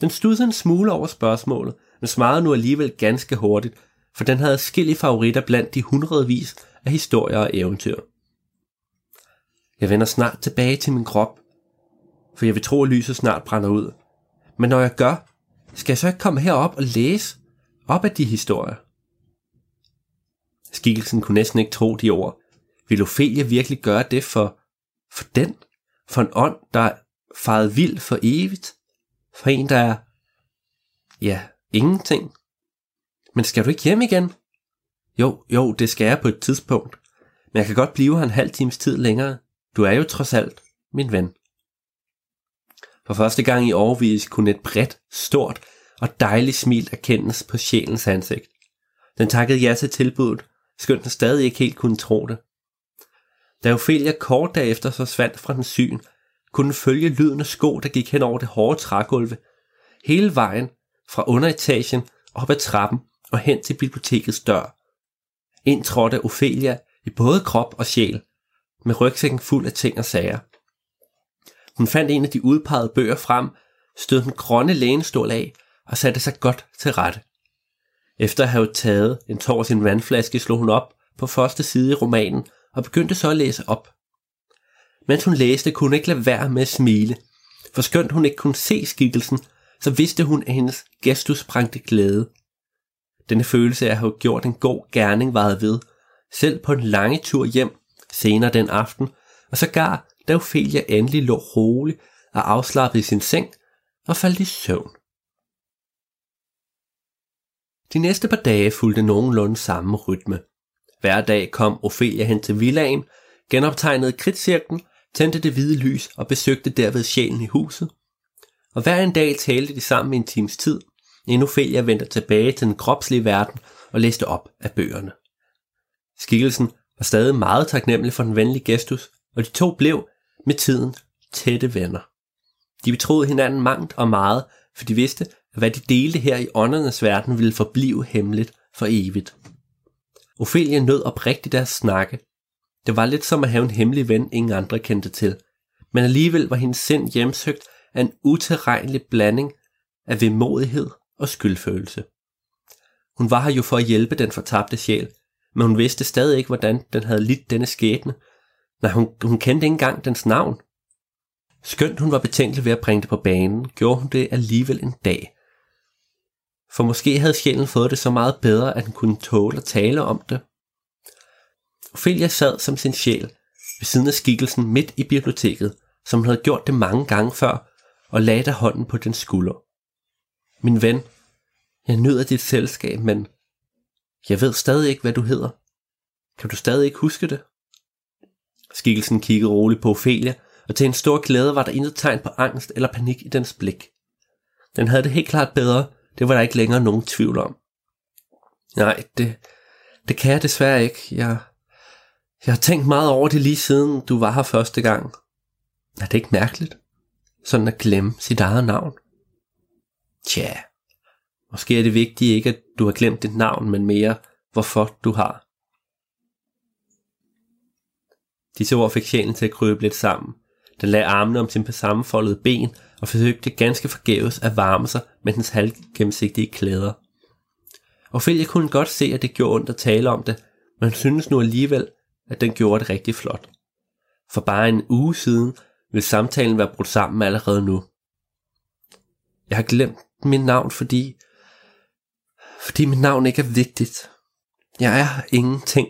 Den studsede en smule over spørgsmålet, men svarede nu alligevel ganske hurtigt, for den havde skille favoritter blandt de hundredvis af historier og eventyr. Jeg vender snart tilbage til min krop, for jeg vil tro, at lyset snart brænder ud. Men når jeg gør, skal jeg så ikke komme herop og læse op af de historier? Skikkelsen kunne næsten ikke tro de ord. Vil Ophelia virkelig gøre det for, for den? For en ånd, der er faret vild for evigt? For en, der er, ja, ingenting? Men skal du ikke hjem igen? Jo, jo, det skal jeg på et tidspunkt. Men jeg kan godt blive her en halv times tid længere. Du er jo trods alt min ven. For første gang i årvis kunne et bredt, stort og dejligt smil erkendes på sjælens ansigt. Den takkede ja til tilbuddet, skønt den stadig ikke helt kunne tro det. Da Ophelia kort derefter så svandt fra den syn, kunne den følge lyden af sko, der gik hen over det hårde trægulve, hele vejen fra underetagen op ad trappen og hen til bibliotekets dør. Ind trådte Ophelia i både krop og sjæl, med rygsækken fuld af ting og sager. Hun fandt en af de udpegede bøger frem, stød den grønne lænestol af og satte sig godt til rette. Efter at have taget en tår sin vandflaske, slog hun op på første side i romanen og begyndte så at læse op. Mens hun læste, kunne hun ikke lade være med at smile, for skønt hun ikke kunne se skikkelsen, så vidste hun, at hendes gestus brængte glæde. Denne følelse af at have gjort en god gerning varede ved, selv på en lange tur hjem senere den aften, og sågar da Ophelia endelig lå rolig og afslappet i sin seng og faldt i søvn. De næste par dage fulgte nogenlunde samme rytme. Hver dag kom Ophelia hen til villaen, genoptegnede kridtcirklen, tændte det hvide lys og besøgte derved sjælen i huset. Og hver en dag talte de sammen i en times tid, inden Ophelia vendte tilbage til den kropslige verden og læste op af bøgerne. Skikkelsen var stadig meget taknemmelig for den venlige gestus, og de to blev med tiden tætte venner. De betroede hinanden mangt og meget, for de vidste, at hvad de delte her i åndernes verden ville forblive hemmeligt for evigt. Ophelia nød oprigtigt deres snakke. Det var lidt som at have en hemmelig ven, ingen andre kendte til. Men alligevel var hendes sind hjemsøgt er en utilregnelig blanding af vemodighed og skyldfølelse. Hun var her jo for at hjælpe den fortabte sjæl, men hun vidste stadig ikke, hvordan den havde lidt denne skæbne. Nej, hun, hun kendte ikke engang dens navn. Skønt hun var betænkelig ved at bringe det på banen, gjorde hun det alligevel en dag. For måske havde sjælen fået det så meget bedre, at den kunne tåle at tale om det. Ophelia sad som sin sjæl ved siden af skikkelsen midt i biblioteket, som hun havde gjort det mange gange før, og lagde der hånden på den skulder. Min ven, jeg nyder dit selskab, men jeg ved stadig ikke, hvad du hedder. Kan du stadig ikke huske det? Skikkelsen kiggede roligt på Ophelia, og til en stor glæde var der intet tegn på angst eller panik i dens blik. Den havde det helt klart bedre, det var der ikke længere nogen tvivl om. Nej, det, det kan jeg desværre ikke. Jeg, jeg har tænkt meget over det lige siden du var her første gang. Er det ikke mærkeligt? Sådan at glemme sit eget navn. Tja, måske er det vigtigt ikke, at du har glemt dit navn, men mere, hvorfor du har. Disse ord fik sjælen til at krybe lidt sammen. Den lagde armene om sin sammenfoldede ben og forsøgte ganske forgæves at varme sig med dens halvgennemsigtige klæder. Ophelia kunne godt se, at det gjorde ondt at tale om det, men hun synes nu alligevel, at den gjorde det rigtig flot. For bare en uge siden vil samtalen være brudt sammen allerede nu. Jeg har glemt mit navn, fordi... Fordi mit navn ikke er vigtigt. Jeg er ingenting.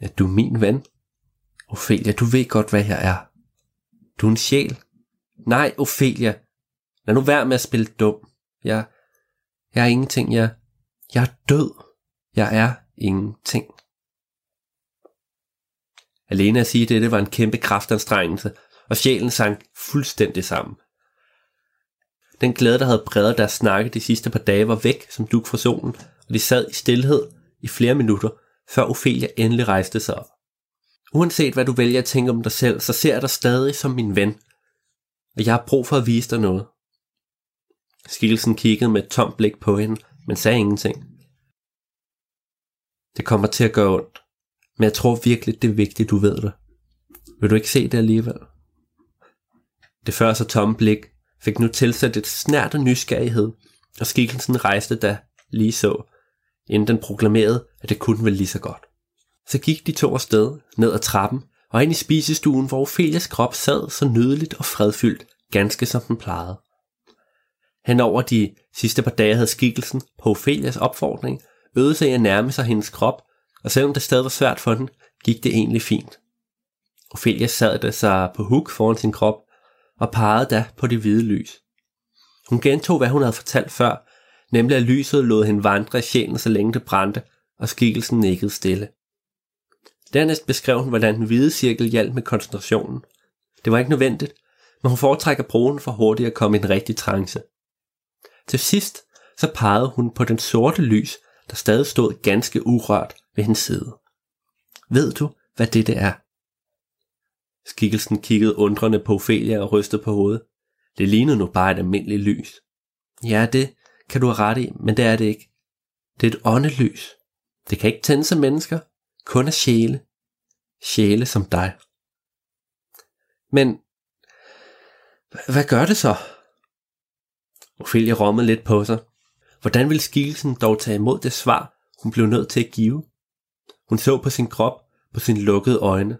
Er du min ven? Ophelia, du ved godt, hvad jeg er. Du er en sjæl. Nej, Ophelia. Lad nu være med at spille dum. Jeg, jeg er ingenting. Jeg, jeg er død. Jeg er ingenting. Alene at sige dette var en kæmpe kraftanstrengelse, og sjælen sank fuldstændig sammen. Den glæde, der havde præget deres snakke de sidste par dage, var væk som duk fra solen, og de sad i stillhed i flere minutter, før Ophelia endelig rejste sig op. Uanset hvad du vælger at tænke om dig selv, så ser jeg dig stadig som min ven, og jeg har brug for at vise dig noget. Skikkelsen kiggede med et tomt blik på hende, men sagde ingenting. Det kommer til at gøre ondt, men jeg tror virkelig, det er vigtigt, du ved det. Vil du ikke se det alligevel? Det før så tomme blik fik nu tilsat et snært af nysgerrighed, og skikkelsen rejste da lige så, inden den proklamerede, at det kunne vel lige så godt. Så gik de to afsted ned ad trappen og ind i spisestuen, hvor Ophelias krop sad så nydeligt og fredfyldt, ganske som den plejede. Hen over de sidste par dage havde skikkelsen på Ophelias opfordring øvet sig at nærme sig hendes krop, og selvom det stadig var svært for den, gik det egentlig fint. Ophelia sad da sig på huk foran sin krop og pegede da på det hvide lys. Hun gentog, hvad hun havde fortalt før, nemlig at lyset lod hende vandre i sjælen, så længe det brændte, og skikkelsen nikkede stille. Dernæst beskrev hun, hvordan den hvide cirkel hjalp med koncentrationen. Det var ikke nødvendigt, men hun foretrækker broen for hurtigt at komme i en rigtig trance. Til sidst så pegede hun på den sorte lys, der stadig stod ganske urørt ved hendes side. Ved du, hvad dette er? Skikkelsen kiggede undrende på Ophelia og rystede på hovedet. Det lignede nu bare et almindeligt lys. Ja, det kan du have ret i, men det er det ikke. Det er et åndelys. Det kan ikke tænde sig mennesker, kun af sjæle. Sjæle som dig. Men hvad gør det så? Ophelia rommede lidt på sig. Hvordan ville skikkelsen dog tage imod det svar, hun blev nødt til at give? Hun så på sin krop, på sine lukkede øjne.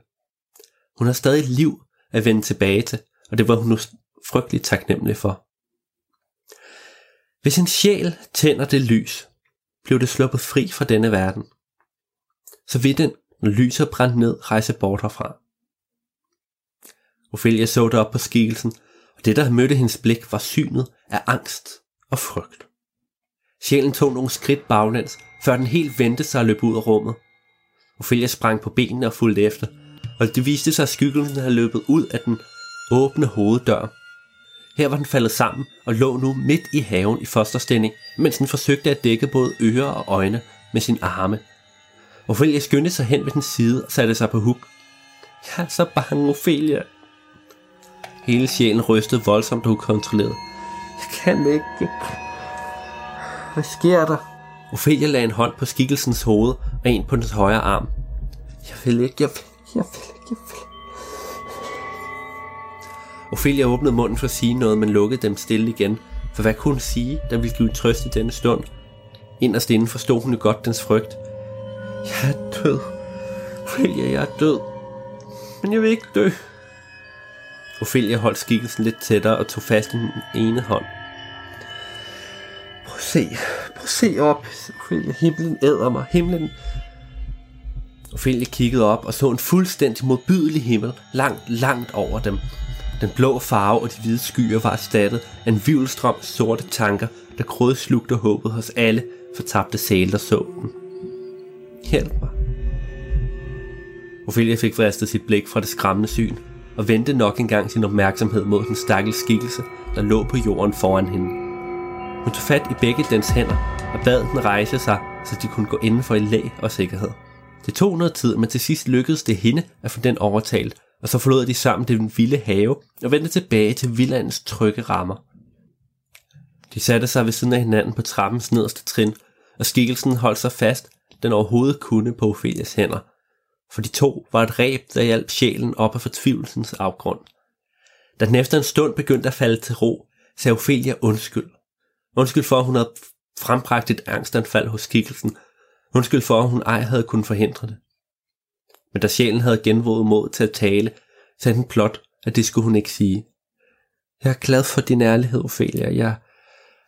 Hun har stadig liv at vende tilbage til, og det var hun nu frygteligt taknemmelig for. Hvis en sjæl tænder det lys, blev det sluppet fri fra denne verden. Så vil den, når lyset brændt ned, rejse bort herfra. Ophelia så op på skikkelsen, og det, der mødte hendes blik, var synet af angst og frygt. Sjælen tog nogle skridt baglæns, før den helt vendte sig og løb ud af rummet. Ophelia sprang på benene og fulgte efter, og det viste sig, at skyggelsen havde løbet ud af den åbne hoveddør. Her var den faldet sammen og lå nu midt i haven i fosterstilling, mens den forsøgte at dække både ører og øjne med sin arme. Ophelia skyndte sig hen ved den side og satte sig på huk. Jeg er så bange, Ophelia. Hele sjælen rystede voldsomt og ukontrolleret. Jeg kan ikke. Hvad sker der? Ophelia lagde en hånd på skikkelsens hoved og en på dens højre arm. Jeg vil ikke, jeg vil, jeg vil ikke, jeg vil. Ophelia åbnede munden for at sige noget, men lukkede dem stille igen. For hvad kunne hun sige, der ville give trøst i denne stund? Inderst inden forstod hun jo godt dens frygt. Jeg er død. Ophelia, jeg er død. Men jeg vil ikke dø. Ophelia holdt skikkelsen lidt tættere og tog fast i den ene hånd. Se. Prøv at se op. Ophelia, himlen æder mig. Himlen... Ophelia kiggede op og så en fuldstændig modbydelig himmel langt, langt over dem. Den blå farve og de hvide skyer var erstattet af en vivlstrøm sorte tanker, der krødslugte håbet hos alle fortabte sæle, der så den. Hjælp mig. Ophelia fik vristet sit blik fra det skræmmende syn, og vendte nok engang sin opmærksomhed mod den stakkels skikkelse, der lå på jorden foran hende. Hun tog fat i begge dens hænder og bad den rejse sig, så de kunne gå inden for i læg og sikkerhed. Det tog noget tid, men til sidst lykkedes det hende at få den overtalt, og så forlod de sammen den vilde have og vendte tilbage til villandens trygge rammer. De satte sig ved siden af hinanden på trappens nederste trin, og skikkelsen holdt sig fast, den overhovedet kunne på Ophelias hænder, for de to var et ræb, der hjalp sjælen op af fortvivlelsens afgrund. Da den efter en stund begyndte at falde til ro, sagde Ophelia undskyld. Undskyld for, at hun havde frembragt et angstanfald hos kikkelsen. Undskyld for, at hun ej havde kunnet forhindre det. Men da sjælen havde genvåget mod til at tale, sagde den plot, at det skulle hun ikke sige. Jeg er glad for din ærlighed, Ophelia. Jeg,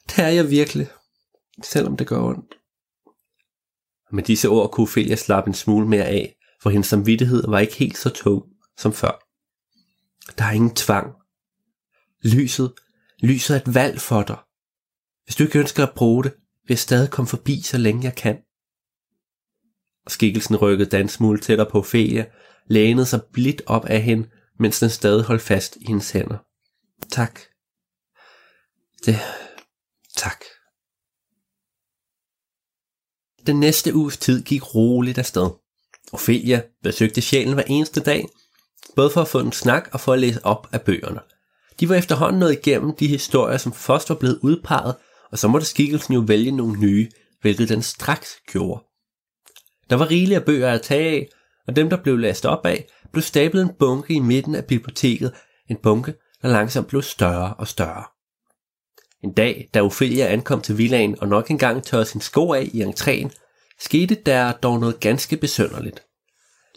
det er jeg virkelig, selvom det gør ondt. Med disse ord kunne Ophelia slappe en smule mere af, for hendes samvittighed var ikke helt så tung som før. Der er ingen tvang. Lyset, lyset er et valg for dig. Hvis du ikke ønsker at bruge det, vil jeg stadig komme forbi, så længe jeg kan. Og skikkelsen rykkede Dan smule tættere på Ophelia, lænede sig blidt op af hende, mens den stadig holdt fast i hendes hænder. Tak. Det... Tak. Den næste uges tid gik roligt afsted. Ophelia besøgte sjælen hver eneste dag, både for at få en snak og for at læse op af bøgerne. De var efterhånden nået igennem de historier, som først var blevet udpeget, og så måtte skikkelsen jo vælge nogle nye, hvilket den straks gjorde. Der var rigelige af bøger at tage af, og dem, der blev læst op af, blev stablet en bunke i midten af biblioteket, en bunke, der langsomt blev større og større. En dag, da Ophelia ankom til villaen og nok engang tørrede sin sko af i entréen, skete der dog noget ganske besønderligt.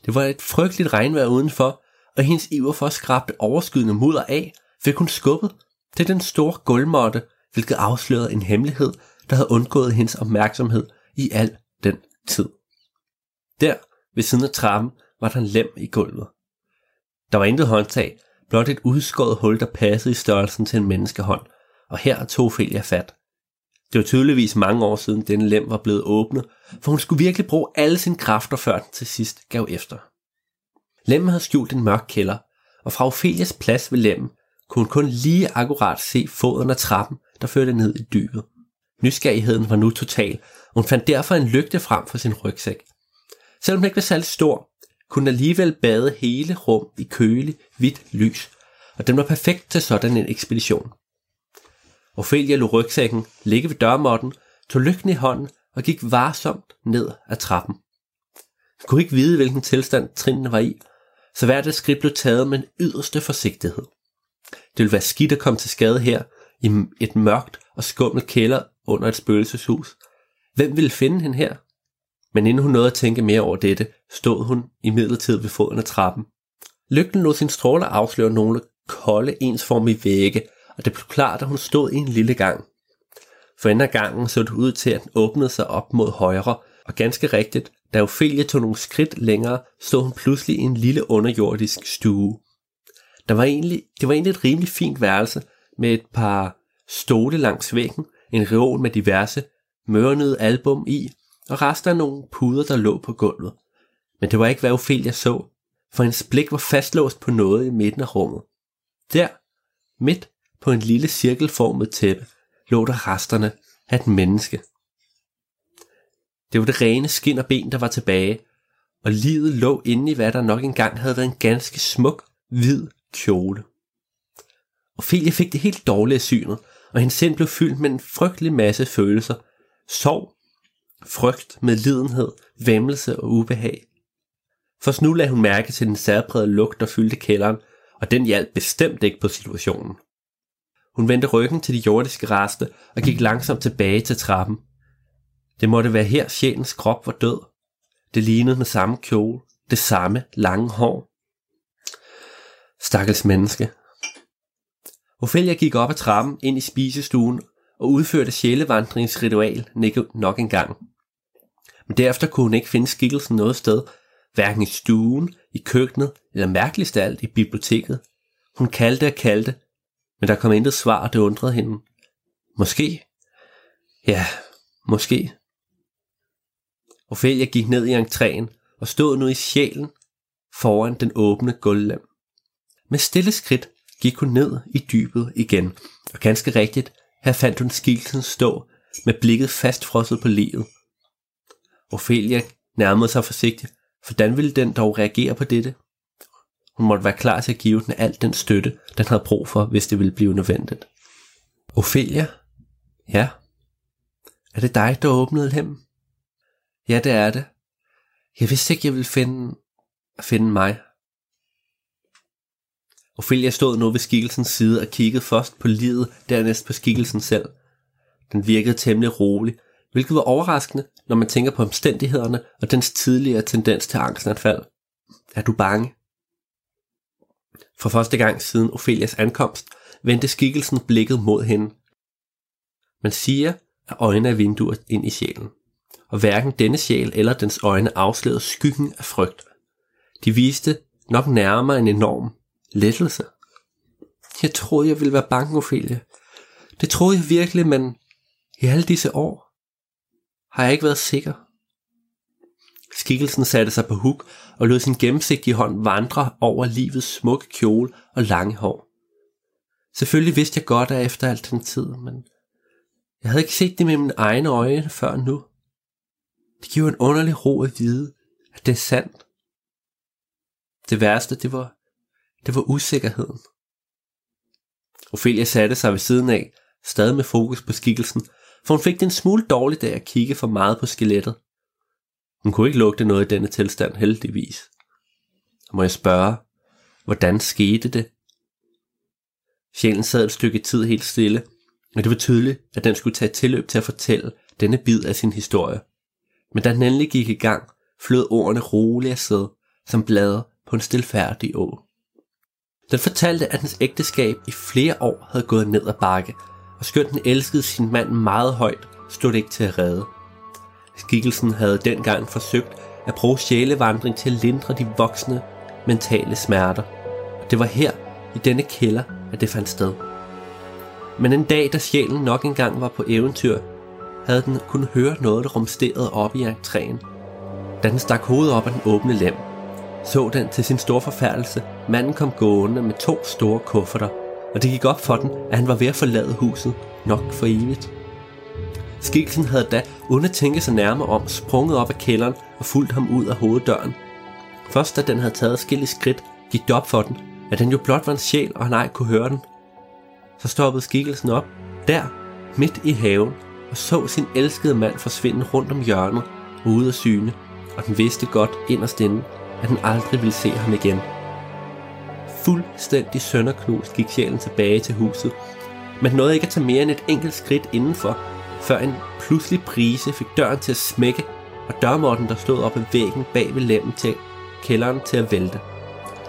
Det var et frygteligt regnvejr udenfor, og hendes iver for at skrabe overskydende mudder af, fik hun skubbet til den store gulvmåtte, hvilket afslørede en hemmelighed, der havde undgået hendes opmærksomhed i al den tid. Der, ved siden af trappen, var der en lem i gulvet. Der var intet håndtag, blot et udskåret hul, der passede i størrelsen til en menneskehånd, og her tog Ophelia fat. Det var tydeligvis mange år siden denne lem var blevet åbnet, for hun skulle virkelig bruge alle sine kræfter, før den til sidst gav efter. Lemmen havde skjult en mørk kælder, og fra Ophelias plads ved lemmen kunne hun kun lige akkurat se foden af trappen, der førte ned i dybet. Nysgerrigheden var nu total, og hun fandt derfor en lygte frem for sin rygsæk. Selvom den ikke var særlig stor, kunne den alligevel bade hele rum i kølig, hvidt lys, og den var perfekt til sådan en ekspedition. Ophelia lå rygsækken ligge ved dørmåtten, tog lygten i hånden og gik varsomt ned ad trappen. Hun kunne ikke vide, hvilken tilstand trinene var i, så hvert et skridt blev taget med en yderste forsigtighed. Det ville være skidt at komme til skade her, i et mørkt og skummelt kælder under et spøgelseshus. Hvem ville finde hende her? Men inden hun nåede at tænke mere over dette, stod hun i midlertid ved foden af trappen. Lygten lod sin stråler afsløre nogle kolde, ensformige vægge, og det blev klart, at hun stod i en lille gang. For enden af gangen så det ud til, at den åbnede sig op mod højre, og ganske rigtigt, da Ophelia tog nogle skridt længere, stod hun pludselig i en lille underjordisk stue. Der var egentlig, det var egentlig et rimelig fint værelse, med et par stole langs væggen, en reol med diverse mørnede album i, og rester af nogle puder, der lå på gulvet. Men det var ikke, hvad Ophelia så, for hendes blik var fastlåst på noget i midten af rummet. Der, midt på en lille cirkelformet tæppe, lå der resterne af et menneske. Det var det rene skin og ben, der var tilbage, og livet lå inde i hvad der nok engang havde været en ganske smuk, hvid kjole. Ophelia fik det helt dårlige af synet, og hendes sind blev fyldt med en frygtelig masse følelser. Sorg, frygt, medlidenhed, væmmelse og ubehag. For nu lagde hun mærke til den særprægede lugt, der fyldte kælderen, og den hjalp bestemt ikke på situationen. Hun vendte ryggen til de jordiske reste og gik langsomt tilbage til trappen. Det måtte være her sjælens krop var død. Det lignede den samme kjole, det samme lange hår. Stakkels menneske. Ophelia gik op ad trappen ind i spisestuen og udførte sjælevandringsritual nok en gang. Men derefter kunne hun ikke finde skikkelsen noget sted, hverken i stuen, i køkkenet eller mærkeligst af alt i biblioteket. Hun kaldte og kaldte, men der kom intet svar, og det undrede hende. Måske? Ja, måske. Ophelia gik ned i entréen og stod nu i sjælen foran den åbne gulvlem. Med stille skridt gik hun ned i dybet igen, og ganske rigtigt, her fandt hun skikkelsen stå med blikket fastfrosset på livet. Ophelia nærmede sig forsigtigt, for hvordan ville den dog reagere på dette? Hun måtte være klar til at give den al den støtte, den havde brug for, hvis det ville blive nødvendigt. Ophelia? Ja? Er det dig, der åbnede dem? Ja, det er det. Jeg vidste ikke, jeg ville finde... finde mig. Ophelia stod nu ved skikkelsens side og kiggede først på livet, dernæst på skikkelsen selv. Den virkede temmelig rolig, hvilket var overraskende, når man tænker på omstændighederne og dens tidligere tendens til angstanfald. Er du bange? For første gang siden Ophelias ankomst, vendte skikkelsen blikket mod hende. Man siger, at øjne er vinduer ind i sjælen, og hverken denne sjæl eller dens øjne afslørede skyggen af frygt. De viste nok nærmere en enorm lettelse. Jeg troede, jeg ville være bange, Ophelia. Det troede jeg virkelig, men i alle disse år har jeg ikke været sikker. Skikkelsen satte sig på huk og lod sin gennemsigtige hånd vandre over livets smukke kjole og lange hår. Selvfølgelig vidste jeg godt af efter alt den tid, men jeg havde ikke set det med mine egne øjne før nu. Det giver en underlig ro at vide, at det er sandt. Det værste, det var, det var usikkerheden. Ophelia satte sig ved siden af, stadig med fokus på skikkelsen, for hun fik det en smule dårligt af at kigge for meget på skelettet. Hun kunne ikke lugte noget i denne tilstand, heldigvis. Må jeg spørge, hvordan skete det? Sjælen sad et stykke tid helt stille, og det var tydeligt, at den skulle tage tilløb til at fortælle denne bid af sin historie. Men da den endelig gik i gang, flød ordene roligt afsted, som blade på en stilfærdig å. Den fortalte, at hans ægteskab i flere år havde gået ned ad bakke, og skønt den elskede sin mand meget højt, stod det ikke til at redde. Skikkelsen havde dengang forsøgt at bruge sjælevandring til at lindre de voksne mentale smerter. Og det var her, i denne kælder, at det fandt sted. Men en dag, da sjælen nok engang var på eventyr, havde den kun høre noget, der rumsterede op i entréen. Da den stak hovedet op af den åbne lem, så den til sin store forfærdelse, manden kom gående med to store kufferter, og det gik op for den, at han var ved at forlade huset, nok for evigt. Skikkelsen havde da, uden at tænke sig nærmere om, sprunget op af kælderen og fulgt ham ud af hoveddøren. Først da den havde taget skille skridt, gik det op for den, at den jo blot var en sjæl, og han ej kunne høre den. Så stoppede skikkelsen op, der, midt i haven, og så sin elskede mand forsvinde rundt om hjørnet, ude af syne, og den vidste godt inderst inde, at den aldrig ville se ham igen. Fuldstændig sønderknust gik sjælen tilbage til huset, men nåede ikke at tage mere end et enkelt skridt indenfor, før en pludselig prise fik døren til at smække, og dørmåtten, der stod op ad væggen bag ved lemmen til kælderen til at vælte.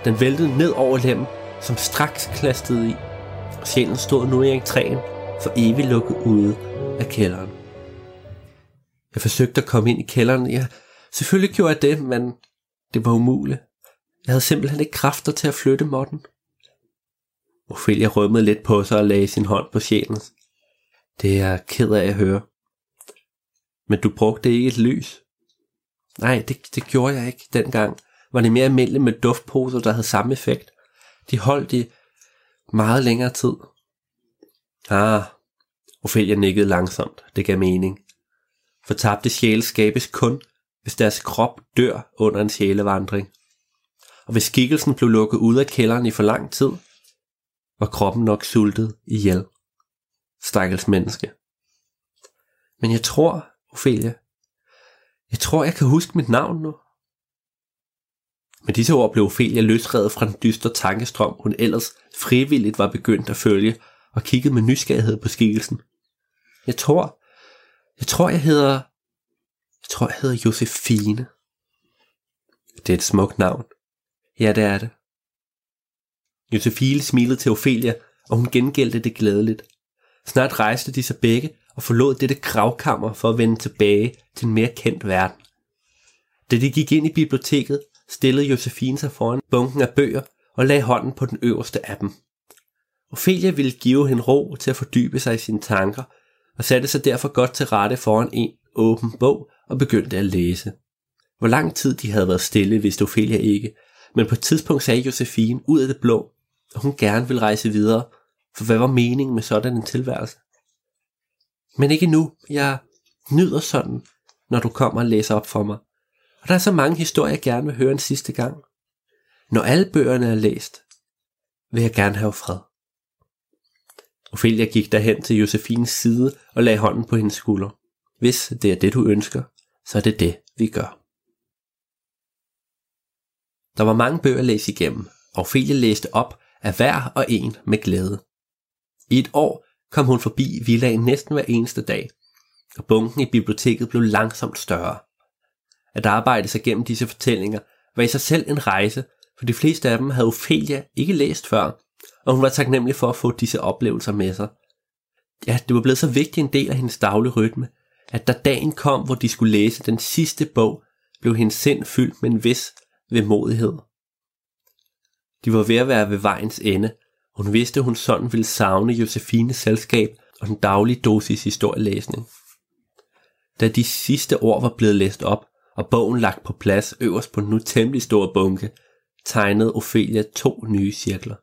Den væltede ned over lemmen, som straks klastede i, og sjælen stod nu i entréen, for evigt lukket ude af kælderen. Jeg forsøgte at komme ind i kælderen. Ja, selvfølgelig gjorde jeg det, men det var umuligt. Jeg havde simpelthen ikke kræfter til at flytte måtten. Ophelia rømmede lidt på sig og lagde sin hånd på sjælens. Det er jeg ked af at høre. Men du brugte ikke et lys. Nej, det, det gjorde jeg ikke dengang. Var det mere almindeligt med duftposer, der havde samme effekt. De holdt i meget længere tid. Ah, Ophelia nikkede langsomt. Det gav mening. For tabte sjæle skabes kun, hvis deres krop dør under en sjælevandring. Og hvis skikkelsen blev lukket ud af kælderen i for lang tid, var kroppen nok sultet ihjel. Stakkels menneske. Men jeg tror, Ophelia, jeg tror, jeg kan huske mit navn nu. Med disse ord blev Ophelia løsredet fra den dystre tankestrøm, hun ellers frivilligt var begyndt at følge, og kiggede med nysgerrighed på skikkelsen. Jeg tror, jeg tror, jeg hedder, jeg tror, jeg hedder Josefine. Det er et smukt navn. Ja, det er det. Josefine smilede til Ophelia, og hun gengældte det glædeligt. Snart rejste de sig begge og forlod dette kravkammer for at vende tilbage til en mere kendt verden. Da de gik ind i biblioteket, stillede Josefine sig foran bunken af bøger og lagde hånden på den øverste af dem. Ophelia ville give hende ro til at fordybe sig i sine tanker, og satte sig derfor godt til rette foran en åben bog og begyndte at læse. Hvor lang tid de havde været stille, vidste Ophelia ikke, men på et tidspunkt sagde Josefine ud af det blå, at hun gerne ville rejse videre, for hvad var meningen med sådan en tilværelse? Men ikke nu, jeg nyder sådan, når du kommer og læser op for mig. Og der er så mange historier, jeg gerne vil høre en sidste gang. Når alle bøgerne er læst, vil jeg gerne have fred. Ophelia gik derhen til Josefines side og lagde hånden på hendes skulder. Hvis det er det, du ønsker, så er det det, vi gør. Der var mange bøger at læse igennem, og Ophelia læste op af hver og en med glæde. I et år kom hun forbi villaen næsten hver eneste dag, og bunken i biblioteket blev langsomt større. At arbejde sig gennem disse fortællinger var i sig selv en rejse, for de fleste af dem havde Ophelia ikke læst før, og hun var taknemmelig for at få disse oplevelser med sig. Ja, det var blevet så vigtig en del af hendes daglige rytme, at da dagen kom, hvor de skulle læse den sidste bog, blev hendes sind fyldt med en vis vemodighed. De var ved at være ved vejens ende, og hun vidste, at hun sådan ville savne Josefines selskab og den daglige dosis historielæsning. Da de sidste ord var blevet læst op, og bogen lagt på plads øverst på den nu temmelig store bunke, tegnede Ophelia to nye cirkler.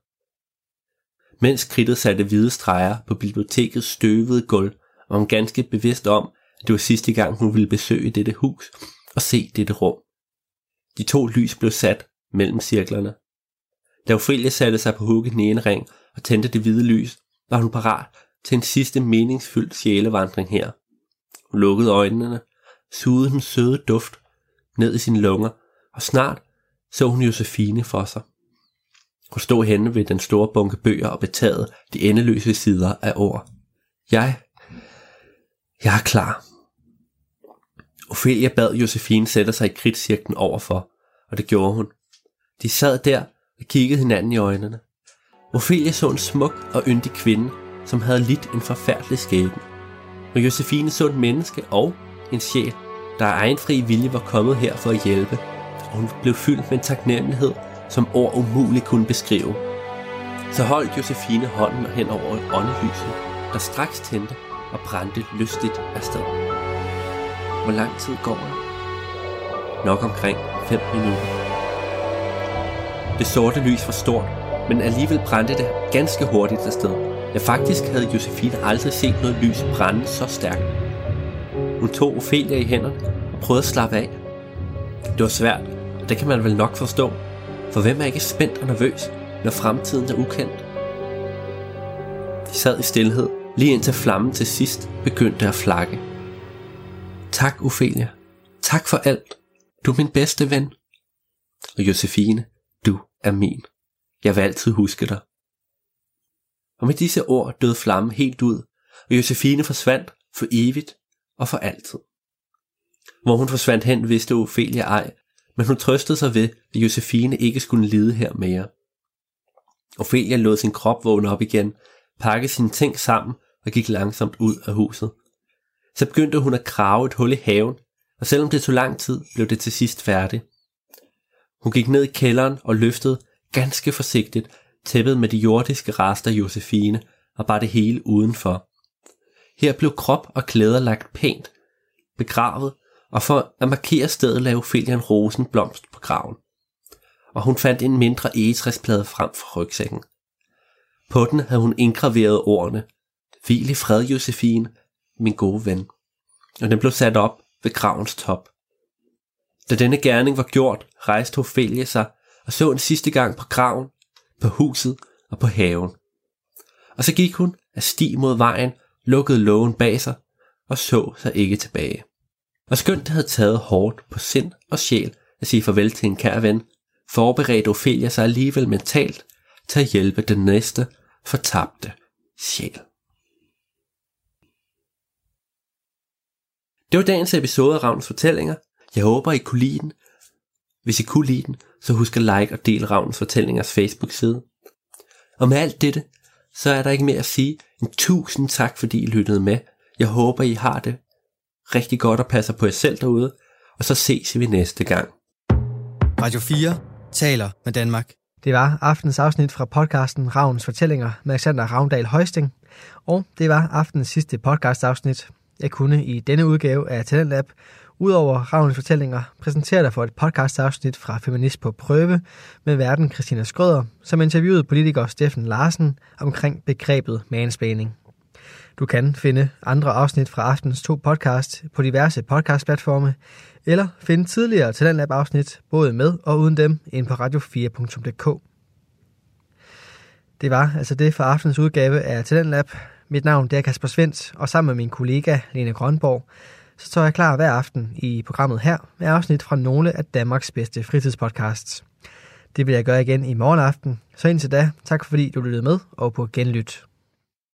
Mens kridtet satte hvide streger på bibliotekets støvede gulv, var hun ganske bevidst om, at det var sidste gang, hun ville besøge dette hus og se dette rum. De to lys blev sat mellem cirklerne. Da Ophelia satte sig på hugget den ene ring og tændte det hvide lys, var hun parat til en sidste meningsfyldt sjælevandring her. Hun lukkede øjnene, sugede den søde duft ned i sine lunger, og snart så hun Josefine for sig. Hun stod henne ved den store bunke bøger og betagede de endeløse sider af ord. Jeg, jeg er klar. Ophelia bad Josefine sætte sig i kridtcirklen overfor, og det gjorde hun. De sad der og kiggede hinanden i øjnene. Ophelia så en smuk og yndig kvinde, som havde lidt en forfærdelig skæbne. Og Josefine så et menneske og en sjæl, der af egen fri vilje var kommet her for at hjælpe, og hun blev fyldt med en taknemmelighed, som ord umuligt kunne beskrive. Så holdt Josefine hånden hen over et åndelyset, der straks tændte og brændte lystigt afsted. Hvor lang tid går der? Nok omkring 5 minutter. Det sorte lys var stort, men alligevel brændte det ganske hurtigt afsted. Ja, faktisk havde Josefine aldrig set noget lys brænde så stærkt. Hun tog Ophelia i hænderne og prøvede at slappe af. Det var svært, og det kan man vel nok forstå, for hvem er ikke spændt og nervøs, når fremtiden er ukendt? De sad i stillhed, lige indtil flammen til sidst begyndte at flakke. Tak, Ophelia. Tak for alt. Du er min bedste ven. Og Josefine, du er min. Jeg vil altid huske dig. Og med disse ord døde flammen helt ud, og Josefine forsvandt for evigt og for altid. Hvor hun forsvandt hen, vidste Ophelia ej, men hun trøstede sig ved, at Josefine ikke skulle lide her mere. Ophelia lod sin krop vågne op igen, pakkede sine ting sammen og gik langsomt ud af huset. Så begyndte hun at grave et hul i haven, og selvom det tog lang tid, blev det til sidst færdigt. Hun gik ned i kælderen og løftede ganske forsigtigt tæppet med de jordiske rester af Josefine og bare det hele udenfor. Her blev krop og klæder lagt pænt, begravet, og for at markere stedet lavede Felian Rosen rosenblomst på graven. Og hun fandt en mindre egetræsplade frem for rygsækken. På den havde hun indgraveret ordene, Hvil i fred, Josefine, min gode ven. Og den blev sat op ved gravens top. Da denne gerning var gjort, rejste Ophelia sig og så en sidste gang på graven, på huset og på haven. Og så gik hun af sti mod vejen, lukkede lågen bag sig og så sig ikke tilbage. Og skønt det havde taget hårdt på sind og sjæl at sige farvel til en kær ven, forberedte Ophelia sig alligevel mentalt til at hjælpe den næste fortabte sjæl. Det var dagens episode af Ravns Fortællinger. Jeg håber, I kunne lide den. Hvis I kunne lide den, så husk at like og dele Ravns Fortællingers Facebook-side. Og med alt dette, så er der ikke mere at sige en tusind tak, fordi I lyttede med. Jeg håber, I har det rigtig godt og passer på jer selv derude. Og så ses vi næste gang. Radio 4 taler med Danmark. Det var aftens afsnit fra podcasten Ravns Fortællinger med Alexander Ravndal Højsting. Og det var aftens sidste podcast afsnit. Jeg kunne i denne udgave af Talentlab, udover Ravnens Fortællinger, præsentere dig for et podcast afsnit fra Feminist på Prøve med verden Christina Skrøder, som interviewede politiker Steffen Larsen omkring begrebet mansplaining. Du kan finde andre afsnit fra aftens to podcast på diverse podcastplatforme, eller finde tidligere Talentlab afsnit både med og uden dem ind på radio4.dk. Det var altså det for aftens udgave af Talentlab. Mit navn det er Kasper Svens, og sammen med min kollega Lene Grønborg, så står jeg klar hver aften i programmet her med afsnit fra nogle af Danmarks bedste fritidspodcasts. Det vil jeg gøre igen i morgen aften, så indtil da, tak fordi du lyttede med og på genlyt.